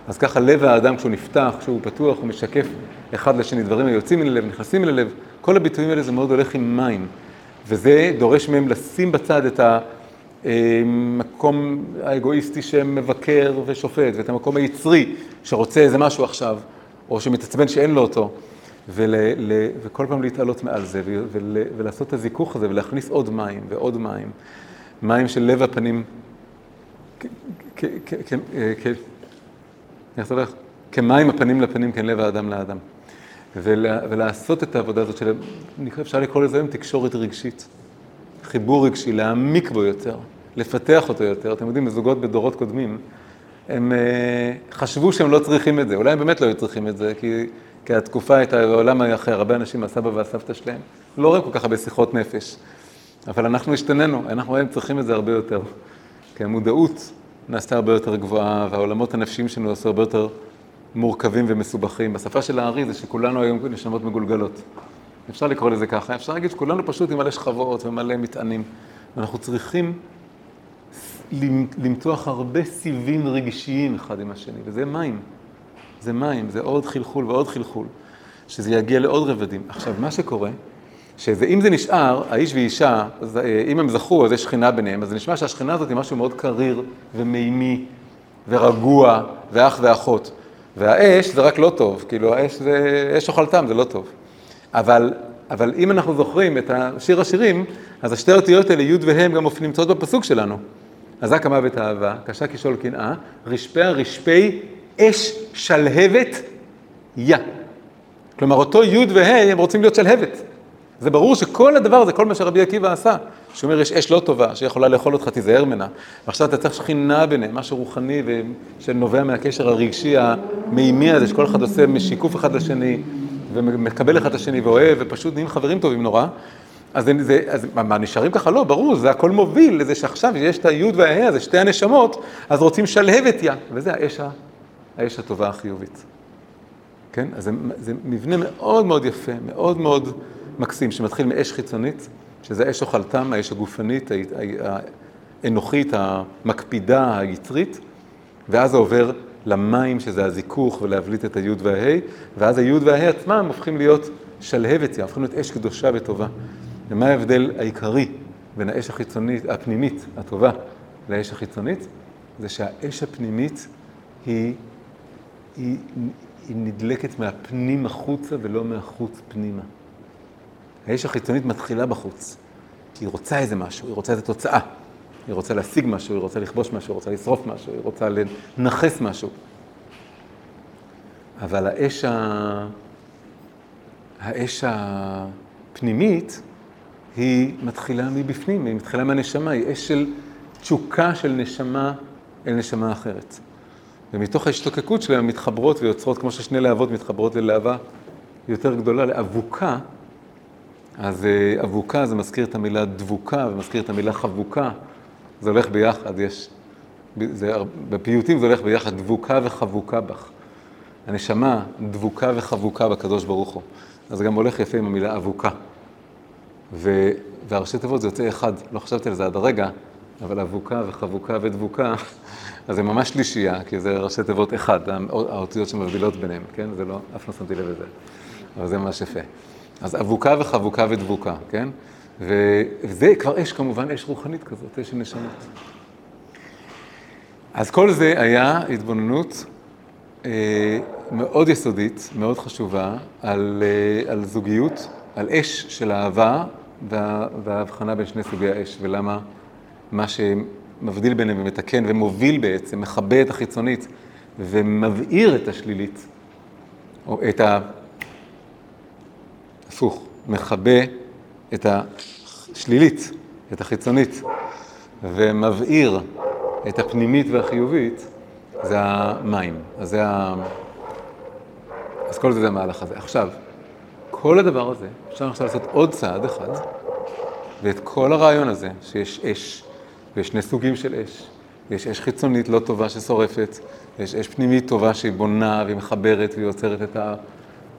אז ככה לב האדם כשהוא נפתח, כשהוא פתוח, הוא משקף אחד לשני דברים היוצאים מן הלב, נכנסים מן הלב. כל הביטויים האלה זה מאוד הולך עם מים. וזה דורש מהם לשים בצד את המקום האגואיסטי שמבקר ושופט, ואת המקום היצרי שרוצה איזה משהו עכשיו, או שמתעצבן שאין לו אותו, ול, ל, וכל פעם להתעלות מעל זה, ול, ולעשות את הזיכוך הזה, ולהכניס עוד מים ועוד מים. מים של לב הפנים? כמים הפנים לפנים, כן לב האדם לאדם. ולה, ולעשות את העבודה הזאת של, אפשר לקרוא לזה היום תקשורת רגשית. חיבור רגשי, להעמיק בו יותר, לפתח אותו יותר. אתם יודעים, זוגות בדורות קודמים, הם uh, חשבו שהם לא צריכים את זה, אולי הם באמת לא היו צריכים את זה, כי, כי התקופה הייתה, העולם היה אחר, הרבה אנשים, הסבא והסבתא שלהם, לא רק כל כך הרבה שיחות נפש, אבל אנחנו השתננו, אנחנו היום צריכים את זה הרבה יותר. כי המודעות נעשתה הרבה יותר גבוהה, והעולמות הנפשיים שלנו עשו הרבה יותר מורכבים ומסובכים. בשפה של הארי זה שכולנו היום נשמות מגולגלות. אפשר לקרוא לזה ככה, אפשר להגיד שכולנו פשוט עם מלא שכבות ומלא מטענים. ואנחנו צריכים למתוח הרבה סיבים רגשיים אחד עם השני, וזה מים. זה מים, זה עוד חלחול ועוד חלחול, שזה יגיע לעוד רבדים. עכשיו, מה שקורה, שאם זה נשאר, האיש ואישה, אה, אם הם זכו, אז יש שכינה ביניהם, אז זה נשמע שהשכינה הזאת היא משהו מאוד קריר ומימי ורגוע ואח ואחות. והאש זה רק לא טוב, כאילו האש זה, אש אוכלתם זה לא טוב. אבל, אבל אם אנחנו זוכרים את שיר השירים, אז השתי האותיות האלה, י' וה', גם נמצאות בפסוק שלנו. אזק המוות אהבה, קשה כשאול קנאה, רשפיה רשפי אש שלהבת יה. כלומר, אותו י' וה' הם רוצים להיות שלהבת. זה ברור שכל הדבר הזה, כל מה שרבי עקיבא עשה, שהוא אומר, יש אש לא טובה, שיכולה לאכול אותך, תיזהר ממנה. ועכשיו אתה צריך שכינה ביניהם, משהו רוחני שנובע מהקשר הרגשי המימי הזה, שכל אחד עושה משיקוף אחד לשני, ומקבל אחד את השני ואוהב, ופשוט נהיים חברים טובים נורא. אז, זה, אז מה, נשארים ככה? לא, ברור, זה הכל מוביל לזה שעכשיו יש את היוד וההא הזה, שתי הנשמות, אז רוצים שלהב את יא, וזה האש, האש הטובה החיובית. כן? אז זה, זה מבנה מאוד מאוד יפה, מאוד מאוד... מקסים, שמתחיל מאש חיצונית, שזה אש אוכלתם, האש הגופנית, האנוכית, המקפידה, היצרית, ואז זה עובר למים, שזה הזיכוך, ולהבליט את היוד וההי, ואז היוד וההי עצמם הופכים להיות שלהבת, הופכים להיות אש קדושה וטובה. ומה ההבדל העיקרי בין האש החיצונית, הפנימית, הטובה, לאש החיצונית? זה שהאש הפנימית היא, היא, היא נדלקת מהפנים החוצה ולא מהחוץ פנימה. האש החיצונית מתחילה בחוץ. כי היא רוצה איזה משהו, היא רוצה איזה תוצאה. היא רוצה להשיג משהו, היא רוצה לכבוש משהו, היא רוצה לשרוף משהו, היא רוצה לנכס משהו. אבל האש, ה... האש הפנימית היא מתחילה מבפנים, היא מתחילה מהנשמה, היא אש של תשוקה של נשמה אל נשמה אחרת. ומתוך ההשתוקקות שלהם מתחברות ויוצרות, כמו ששני להבות מתחברות ללהבה יותר גדולה, לאבוקה, אז אה, אבוקה זה מזכיר את המילה דבוקה ומזכיר את המילה חבוקה, זה הולך ביחד, יש, זה, בפיוטים זה הולך ביחד, דבוקה וחבוקה בך. הנשמה דבוקה וחבוקה בקדוש ברוך הוא. אז זה גם הולך יפה עם המילה אבוקה. ו, והראשי תיבות זה יוצא אחד, לא חשבתי על זה עד הרגע, אבל אבוקה וחבוקה ודבוקה, אז זה ממש שלישייה, כי זה ראשי תיבות אחד, האותיות שמבדילות ביניהם, כן? זה לא, אף לא שמתי לב לזה, אבל זה ממש יפה. אז אבוקה וחבוקה ודבוקה, כן? וזה כבר אש, כמובן, אש רוחנית כזאת, אש נשמות. אז כל זה היה התבוננות אה, מאוד יסודית, מאוד חשובה, על, אה, על זוגיות, על אש של אהבה וה, וההבחנה בין שני סוגי האש, ולמה מה שמבדיל ביניהם ומתקן ומוביל בעצם, מכבה את החיצונית ומבעיר את השלילית, או את ה... הפוך, מכבה את השלילית, את החיצונית, ומבעיר את הפנימית והחיובית, זה המים. אז זה ה... אז כל זה זה המהלך הזה. עכשיו, כל הדבר הזה, אפשר עכשיו לעשות עוד צעד אחד, ואת כל הרעיון הזה, שיש אש, ויש שני סוגים של אש, יש אש חיצונית לא טובה ששורפת, ויש אש פנימית טובה שהיא בונה והיא מחברת והיא יוצרת את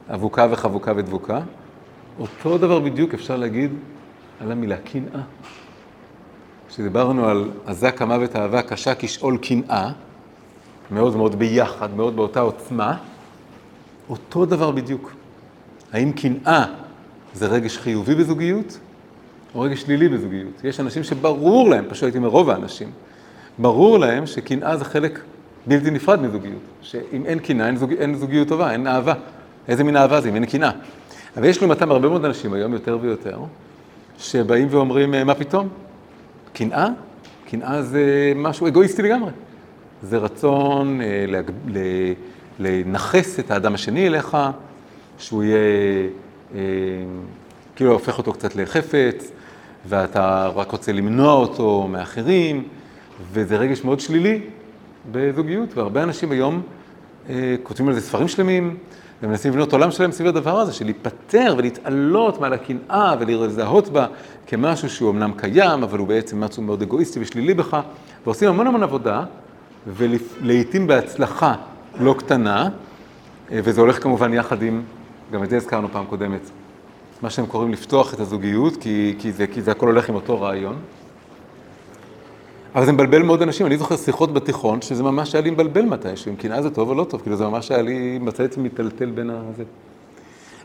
האבוקה וחבוקה ודבוקה. אותו דבר בדיוק אפשר להגיד על המילה קנאה. כשדיברנו על עזק המוות אהבה קשה כשאול קנאה, מאוד מאוד ביחד, מאוד באותה עוצמה, אותו דבר בדיוק. האם קנאה זה רגש חיובי בזוגיות, או רגש שלילי בזוגיות? יש אנשים שברור להם, פשוט הייתי אומר רוב האנשים, ברור להם שקנאה זה חלק בלתי נפרד מזוגיות. שאם אין קנאה, אין, זוג, אין זוגיות טובה, אין אהבה. איזה מין אהבה זה אם אין קנאה? אבל יש לעומתם הרבה מאוד אנשים היום, יותר ויותר, שבאים ואומרים, מה פתאום? קנאה? קנאה זה משהו אגואיסטי לגמרי. זה רצון אה, להג... לנכס את האדם השני אליך, שהוא יהיה, אה, כאילו הופך אותו קצת לחפץ, ואתה רק רוצה למנוע אותו מאחרים, וזה רגש מאוד שלילי בזוגיות, והרבה אנשים היום אה, כותבים על זה ספרים שלמים, ומנסים לבנות עולם שלם סביב הדבר הזה, של להיפטר ולהתעלות מעל הקנאה ולזהות בה כמשהו שהוא אמנם קיים, אבל הוא בעצם משהו מאוד אגואיסטי ושלילי בך, ועושים המון המון עבודה, ולעיתים בהצלחה לא קטנה, וזה הולך כמובן יחד עם, גם את זה הזכרנו פעם קודמת, מה שהם קוראים לפתוח את הזוגיות, כי, כי, זה, כי זה הכל הולך עם אותו רעיון. אבל זה מבלבל מאוד אנשים, אני זוכר שיחות בתיכון, שזה ממש היה לי מבלבל מתישהו, אם קנאה זה טוב או לא טוב, כאילו זה ממש היה לי, מצא עצמי מטלטל בין הזה.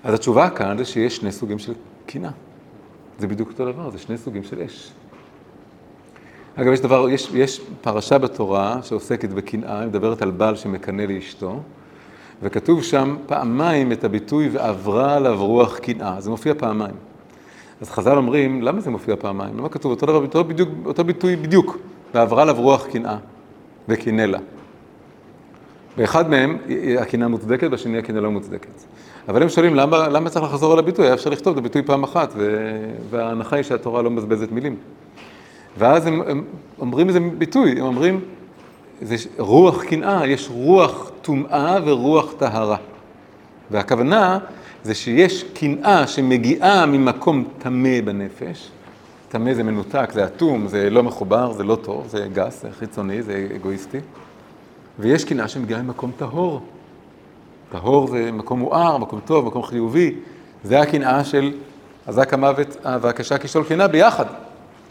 אז התשובה כאן זה שיש שני סוגים של קנאה. זה בדיוק אותו דבר, זה שני סוגים של אש. אגב, יש דבר, יש, יש פרשה בתורה שעוסקת בקנאה, היא מדברת על בעל שמקנא לאשתו, וכתוב שם פעמיים את הביטוי ועברה עליו רוח קנאה, זה מופיע פעמיים. אז חז"ל אומרים, למה זה מופיע פעמיים? למה כתוב אותו דבר, אותו, בדיוק, אותו ביטוי בדיוק, ועברה עליו רוח קנאה, וקינא לה. באחד מהם הקנאה מוצדקת, בשני הקנאה לא מוצדקת. אבל הם שואלים, למה, למה צריך לחזור על הביטוי? היה אפשר לכתוב את הביטוי פעם אחת, ו... וההנחה היא שהתורה לא מבזבזת מילים. ואז הם, הם אומרים איזה ביטוי, הם אומרים, זה רוח קנאה, יש רוח טומאה ורוח טהרה. והכוונה זה שיש קנאה שמגיעה ממקום טמא בנפש, טמא זה מנותק, זה אטום, זה לא מחובר, זה לא טוב, זה גס, זה חיצוני, זה אגואיסטי. ויש קנאה שמגיעה ממקום טהור. טהור זה מקום מואר, מקום טוב, מקום חיובי. זה הקנאה של אזק המוות והקשה כשול קנאה ביחד.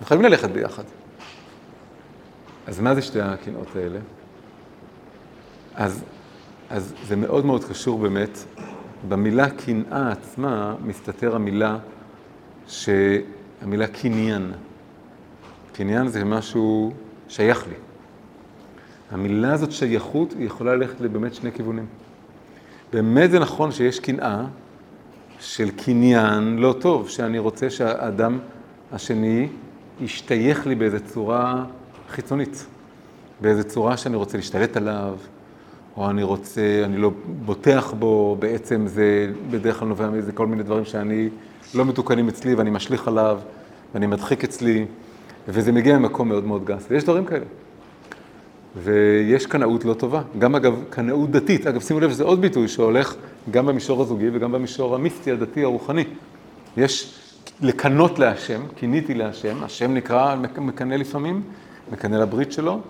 הם חייבים ללכת ביחד. אז מה זה שתי הקנאות האלה? אז, אז זה מאוד מאוד קשור באמת, במילה קנאה עצמה מסתתר המילה, ש... המילה קניין. קניין זה משהו שייך לי. המילה הזאת שייכות היא יכולה ללכת לבאמת שני כיוונים. באמת זה נכון שיש קנאה של קניין לא טוב, שאני רוצה שהאדם השני ישתייך לי באיזו צורה חיצונית, באיזו צורה שאני רוצה להשתלט עליו, או אני רוצה, אני לא בוטח בו, בעצם זה בדרך כלל נובע מאיזה כל מיני דברים שאני לא מתוקנים אצלי ואני משליך עליו ואני מדחיק אצלי, וזה מגיע ממקום מאוד מאוד גס, ויש דברים כאלה. ויש קנאות לא טובה, גם אגב קנאות דתית, אגב שימו לב שזה עוד ביטוי שהולך גם במישור הזוגי וגם במישור המיסטי, הדתי, הרוחני. יש לקנות להשם, קיניתי להשם, השם נקרא, מקנא לפעמים, מקנא לברית שלו,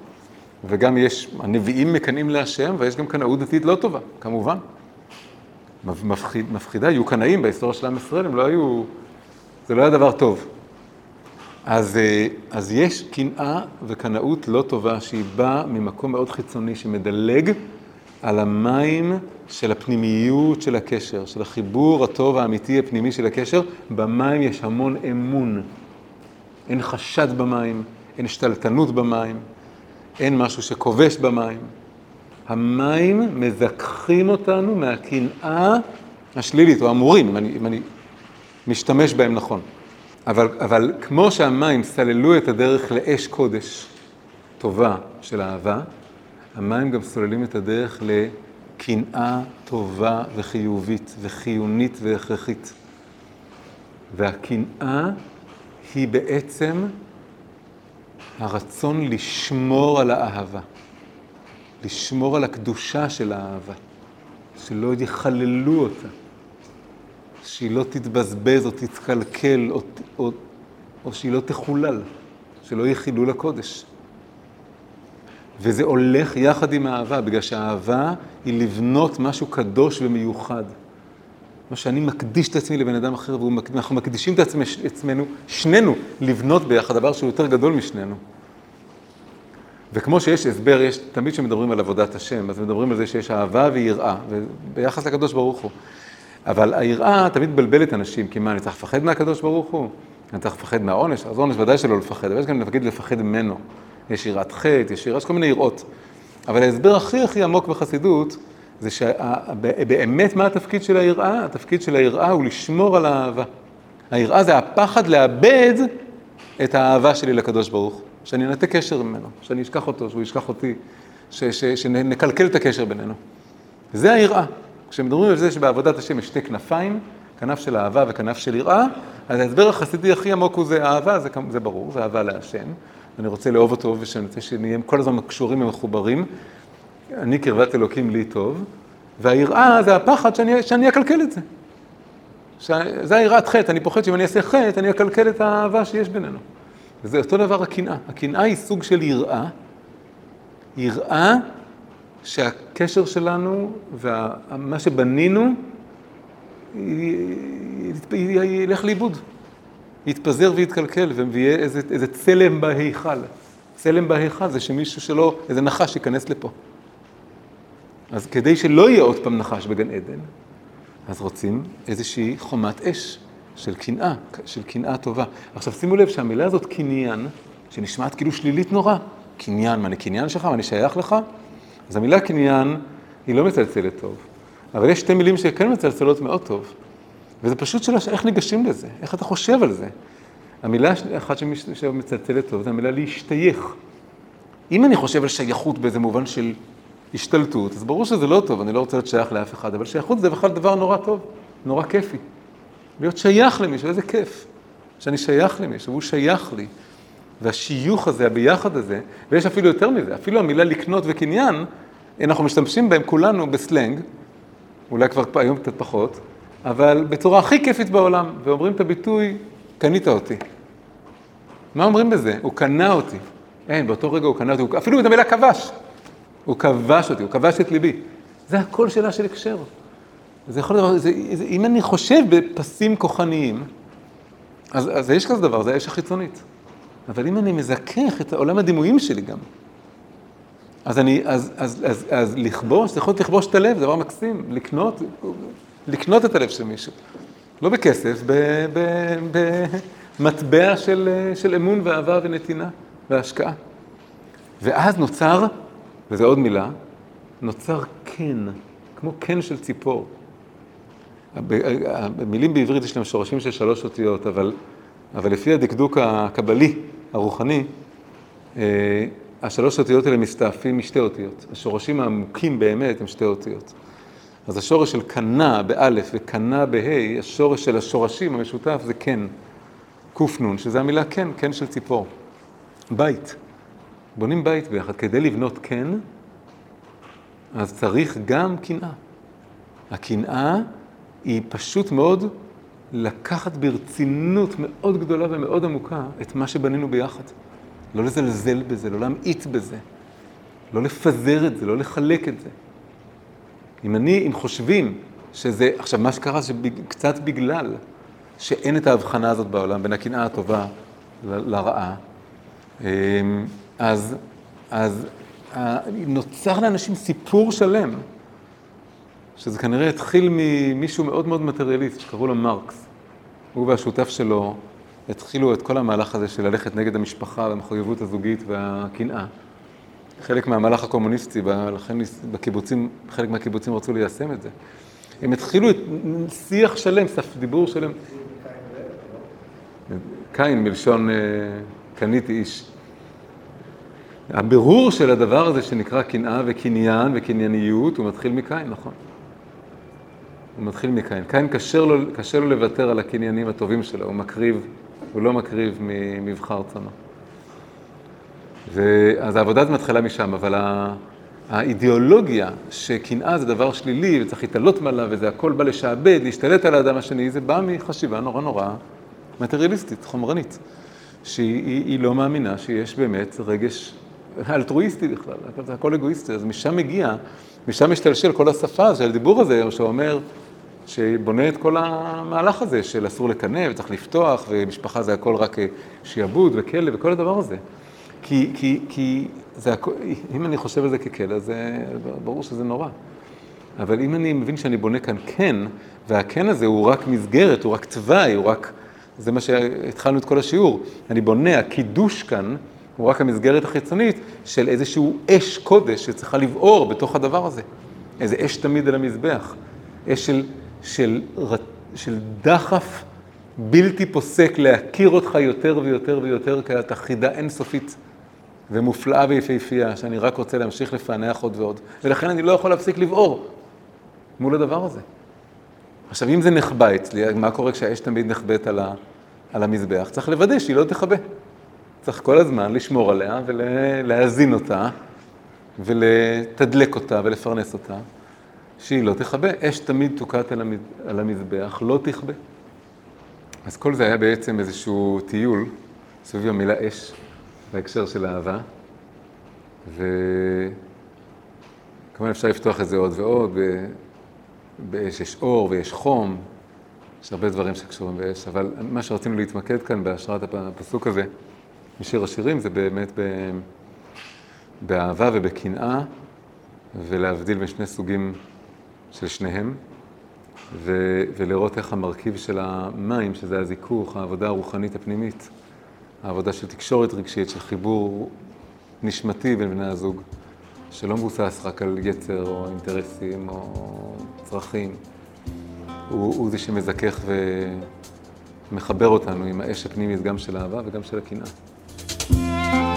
וגם יש, הנביאים מקנאים להשם, ויש גם קנאות דתית לא טובה, כמובן. מפחיד, מפחידה, היו קנאים בהיסטוריה של עם ישראל, הם לא היו, זה לא היה דבר טוב. אז, אה, אז יש קנאה וקנאות לא טובה שהיא באה ממקום מאוד חיצוני שמדלג על המים של הפנימיות של הקשר, של החיבור הטוב האמיתי הפנימי של הקשר. במים יש המון אמון. אין חשד במים, אין שתלטנות במים, אין משהו שכובש במים. המים מזכחים אותנו מהקנאה השלילית, או אמורים, אם אני, אם אני משתמש בהם נכון. אבל, אבל כמו שהמים סללו את הדרך לאש קודש טובה של אהבה, המים גם סוללים את הדרך לקנאה טובה וחיובית וחיונית והכרחית. והקנאה היא בעצם הרצון לשמור על האהבה, לשמור על הקדושה של האהבה, שלא יחללו אותה. שהיא לא תתבזבז או תתקלקל או, או, או שהיא לא תחולל, שלא יהיה חילול הקודש. וזה הולך יחד עם האהבה, בגלל שהאהבה היא לבנות משהו קדוש ומיוחד. מה שאני מקדיש את עצמי לבן אדם אחר, ואנחנו מקדישים את עצמנו, שנינו, לבנות ביחד דבר שהוא יותר גדול משנינו. וכמו שיש הסבר, יש, תמיד כשמדברים על עבודת השם, אז מדברים על זה שיש אהבה ויראה, וביחס לקדוש ברוך הוא. אבל היראה תמיד מבלבלת אנשים, כי מה, אני צריך לפחד מהקדוש ברוך הוא? אני צריך לפחד מהעונש? אז עונש ודאי שלא לפחד, אבל יש גם נגיד לפחד ממנו. יש יראת חטא, יש יראה, יש כל מיני יראות. אבל ההסבר הכי הכי עמוק בחסידות, זה שבאמת מה התפקיד של היראה? התפקיד של היראה הוא לשמור על האהבה. היראה זה הפחד לאבד את האהבה שלי לקדוש ברוך. שאני אנתק קשר ממנו, שאני אשכח אותו, שהוא ישכח אותי, שנקלקל את הקשר בינינו. זה היראה. כשמדברים על זה שבעבודת השם יש שתי כנפיים, כנף של אהבה וכנף של יראה, אז ההסבר החסידי הכי עמוק הוא זה אהבה, זה, זה ברור, זה אהבה להשם. אני רוצה לאהוב אותו ושאני רוצה שנהיה כל הזמן קשורים ומחוברים. אני קרבת אלוקים לי טוב, והיראה זה הפחד שאני, שאני אקלקל את זה. ש... זה היראת חטא, אני פוחד שאם אני אעשה חטא, אני אקלקל את האהבה שיש בינינו. וזה אותו דבר הקנאה. הקנאה היא סוג של יראה, יראה שהקשר שלנו ומה שבנינו ילך לאיבוד, יתפזר ויתקלקל ויהיה איזה, איזה צלם בהיכל. צלם בהיכל זה שמישהו שלא, איזה נחש ייכנס לפה. אז כדי שלא יהיה עוד פעם נחש בגן עדן, אז רוצים איזושהי חומת אש של קנאה, של קנאה טובה. עכשיו שימו לב שהמילה הזאת קניין, שנשמעת כאילו שלילית נורא, קניין, מה אני קניין שלך, מה אני שייך לך? אז המילה קניין היא לא מצלצלת טוב, אבל יש שתי מילים שכן מצלצלות מאוד טוב, וזה פשוט שאלה איך ניגשים לזה, איך אתה חושב על זה. המילה אחת שמצלצלת טוב זה המילה להשתייך. אם אני חושב על שייכות באיזה מובן של השתלטות, אז ברור שזה לא טוב, אני לא רוצה להיות שייך לאף אחד, אבל שייכות זה בכלל דבר נורא טוב, נורא כיפי. להיות שייך למישהו, איזה כיף. שאני שייך למישהו, והוא שייך לי. והשיוך הזה, הביחד הזה, ויש אפילו יותר מזה, אפילו המילה לקנות וקניין, אנחנו משתמשים בהם כולנו בסלנג, אולי כבר היום קצת פחות, אבל בצורה הכי כיפית בעולם, ואומרים את הביטוי, קנית אותי. מה אומרים בזה? הוא קנה אותי. אין, באותו רגע הוא קנה אותי, אפילו את המילה כבש. הוא כבש אותי, הוא כבש את ליבי. זה הכל שאלה של הקשר. זה יכול להיות, זה, זה, אם אני חושב בפסים כוחניים, אז, אז יש כזה דבר, זה האש החיצונית. אבל אם אני מזכך את עולם הדימויים שלי גם, אז, אני, אז, אז, אז, אז לכבוש, זה יכול להיות לכבוש את הלב, זה דבר מקסים, לקנות, לקנות את הלב של מישהו. לא בכסף, במטבע של, של אמון ואהבה ונתינה והשקעה. ואז נוצר, וזו עוד מילה, נוצר קן, כמו קן של ציפור. המילים בעברית יש להם שורשים של שלוש אותיות, אבל אבל לפי הדקדוק הקבלי, הרוחני, אה, השלוש אותיות האלה מסתעפים משתי אותיות. השורשים העמוקים באמת הם שתי אותיות. אז השורש של קנה באלף וקנה בה', השורש של השורשים המשותף זה כן, קנ, שזה המילה כן, כן של ציפור. בית. בונים בית ביחד. כדי לבנות כן, אז צריך גם קנאה. הקנאה היא פשוט מאוד לקחת ברצינות מאוד גדולה ומאוד עמוקה את מה שבנינו ביחד. לא לזלזל בזה, לא להמעיט בזה, לא לפזר את זה, לא לחלק את זה. אם אני, אם חושבים שזה, עכשיו מה שקרה זה קצת בגלל שאין את ההבחנה הזאת בעולם בין הקנאה הטובה לרעה, אמ, אז, אז נוצר לאנשים סיפור שלם, שזה כנראה התחיל ממישהו מאוד מאוד מטריאליסט שקראו לו מרקס. הוא והשותף שלו התחילו את כל המהלך הזה של ללכת נגד המשפחה והמחויבות הזוגית והקנאה. חלק מהמהלך הקומוניסטי, לכן בקיבוצים, חלק מהקיבוצים רצו ליישם את זה. הם התחילו את שיח שלם, סף דיבור שלם. קין מלשון אה, קניתי איש. הבירור של הדבר הזה שנקרא קנאה וקניין וקנייניות, הוא מתחיל מקין, נכון. הוא מתחיל מקין. קין קשה לו, לו לוותר על הקניינים הטובים שלו, הוא מקריב, הוא לא מקריב ממבחר צונו. אז העבודה הזאת מתחילה משם, אבל האידיאולוגיה שקנאה זה דבר שלילי וצריך להתעלות מעלה וזה הכל בא לשעבד, להשתלט על האדם השני, זה בא מחשיבה נורא נורא מטריאליסטית, חומרנית, שהיא לא מאמינה שיש באמת רגש [LAUGHS] אלטרואיסטי בכלל, זה הכל אגואיסטי, אז משם מגיע, משם משתלשל כל השפה של הדיבור הזה, שאומר, שבונה את כל המהלך הזה של אסור לקנא וצריך לפתוח, ומשפחה זה הכל רק שיעבוד וכלא וכל הדבר הזה. כי, כי, כי זה, אם אני חושב על זה ככלא, זה ברור שזה נורא. אבל אם אני מבין שאני בונה כאן כן, והכן הזה הוא רק מסגרת, הוא רק תוואי, הוא רק... זה מה שהתחלנו את כל השיעור. אני בונה, הקידוש כאן הוא רק המסגרת החיצונית של איזשהו אש קודש שצריכה לבעור בתוך הדבר הזה. איזה אש תמיד על המזבח. אש של, של, של דחף בלתי פוסק להכיר אותך יותר ויותר ויותר כאתה חידה אינסופית. ומופלאה ויפהפייה, שאני רק רוצה להמשיך לפענח עוד ועוד. ולכן אני לא יכול להפסיק לבעור מול הדבר הזה. עכשיו, אם זה נחבא אצלי, מה קורה כשהאש תמיד נחבאת על, ה, על המזבח? צריך לוודא שהיא לא תכבה. צריך כל הזמן לשמור עליה ולהאזין אותה, ולתדלק אותה ולפרנס אותה, שהיא לא תכבה. אש תמיד תוקעת על המזבח, לא תכבה. אז כל זה היה בעצם איזשהו טיול סביב המילה אש. בהקשר של אהבה, וכמובן אפשר לפתוח את זה עוד ועוד, באש יש אור ויש חום, יש הרבה דברים שקשורים באש, אבל מה שרצינו להתמקד כאן בהשראת הפסוק הזה, משיר השירים, זה באמת ב... באהבה ובקנאה, ולהבדיל בין שני סוגים של שניהם, ו... ולראות איך המרכיב של המים, שזה הזיכוך, העבודה הרוחנית הפנימית, העבודה של תקשורת רגשית, של חיבור נשמתי בין בני הזוג, שלא מבוסס רק על יצר או אינטרסים או צרכים. הוא, הוא זה שמזכך ומחבר אותנו עם האש הפנימית גם של האהבה וגם של הקנאה. Bye.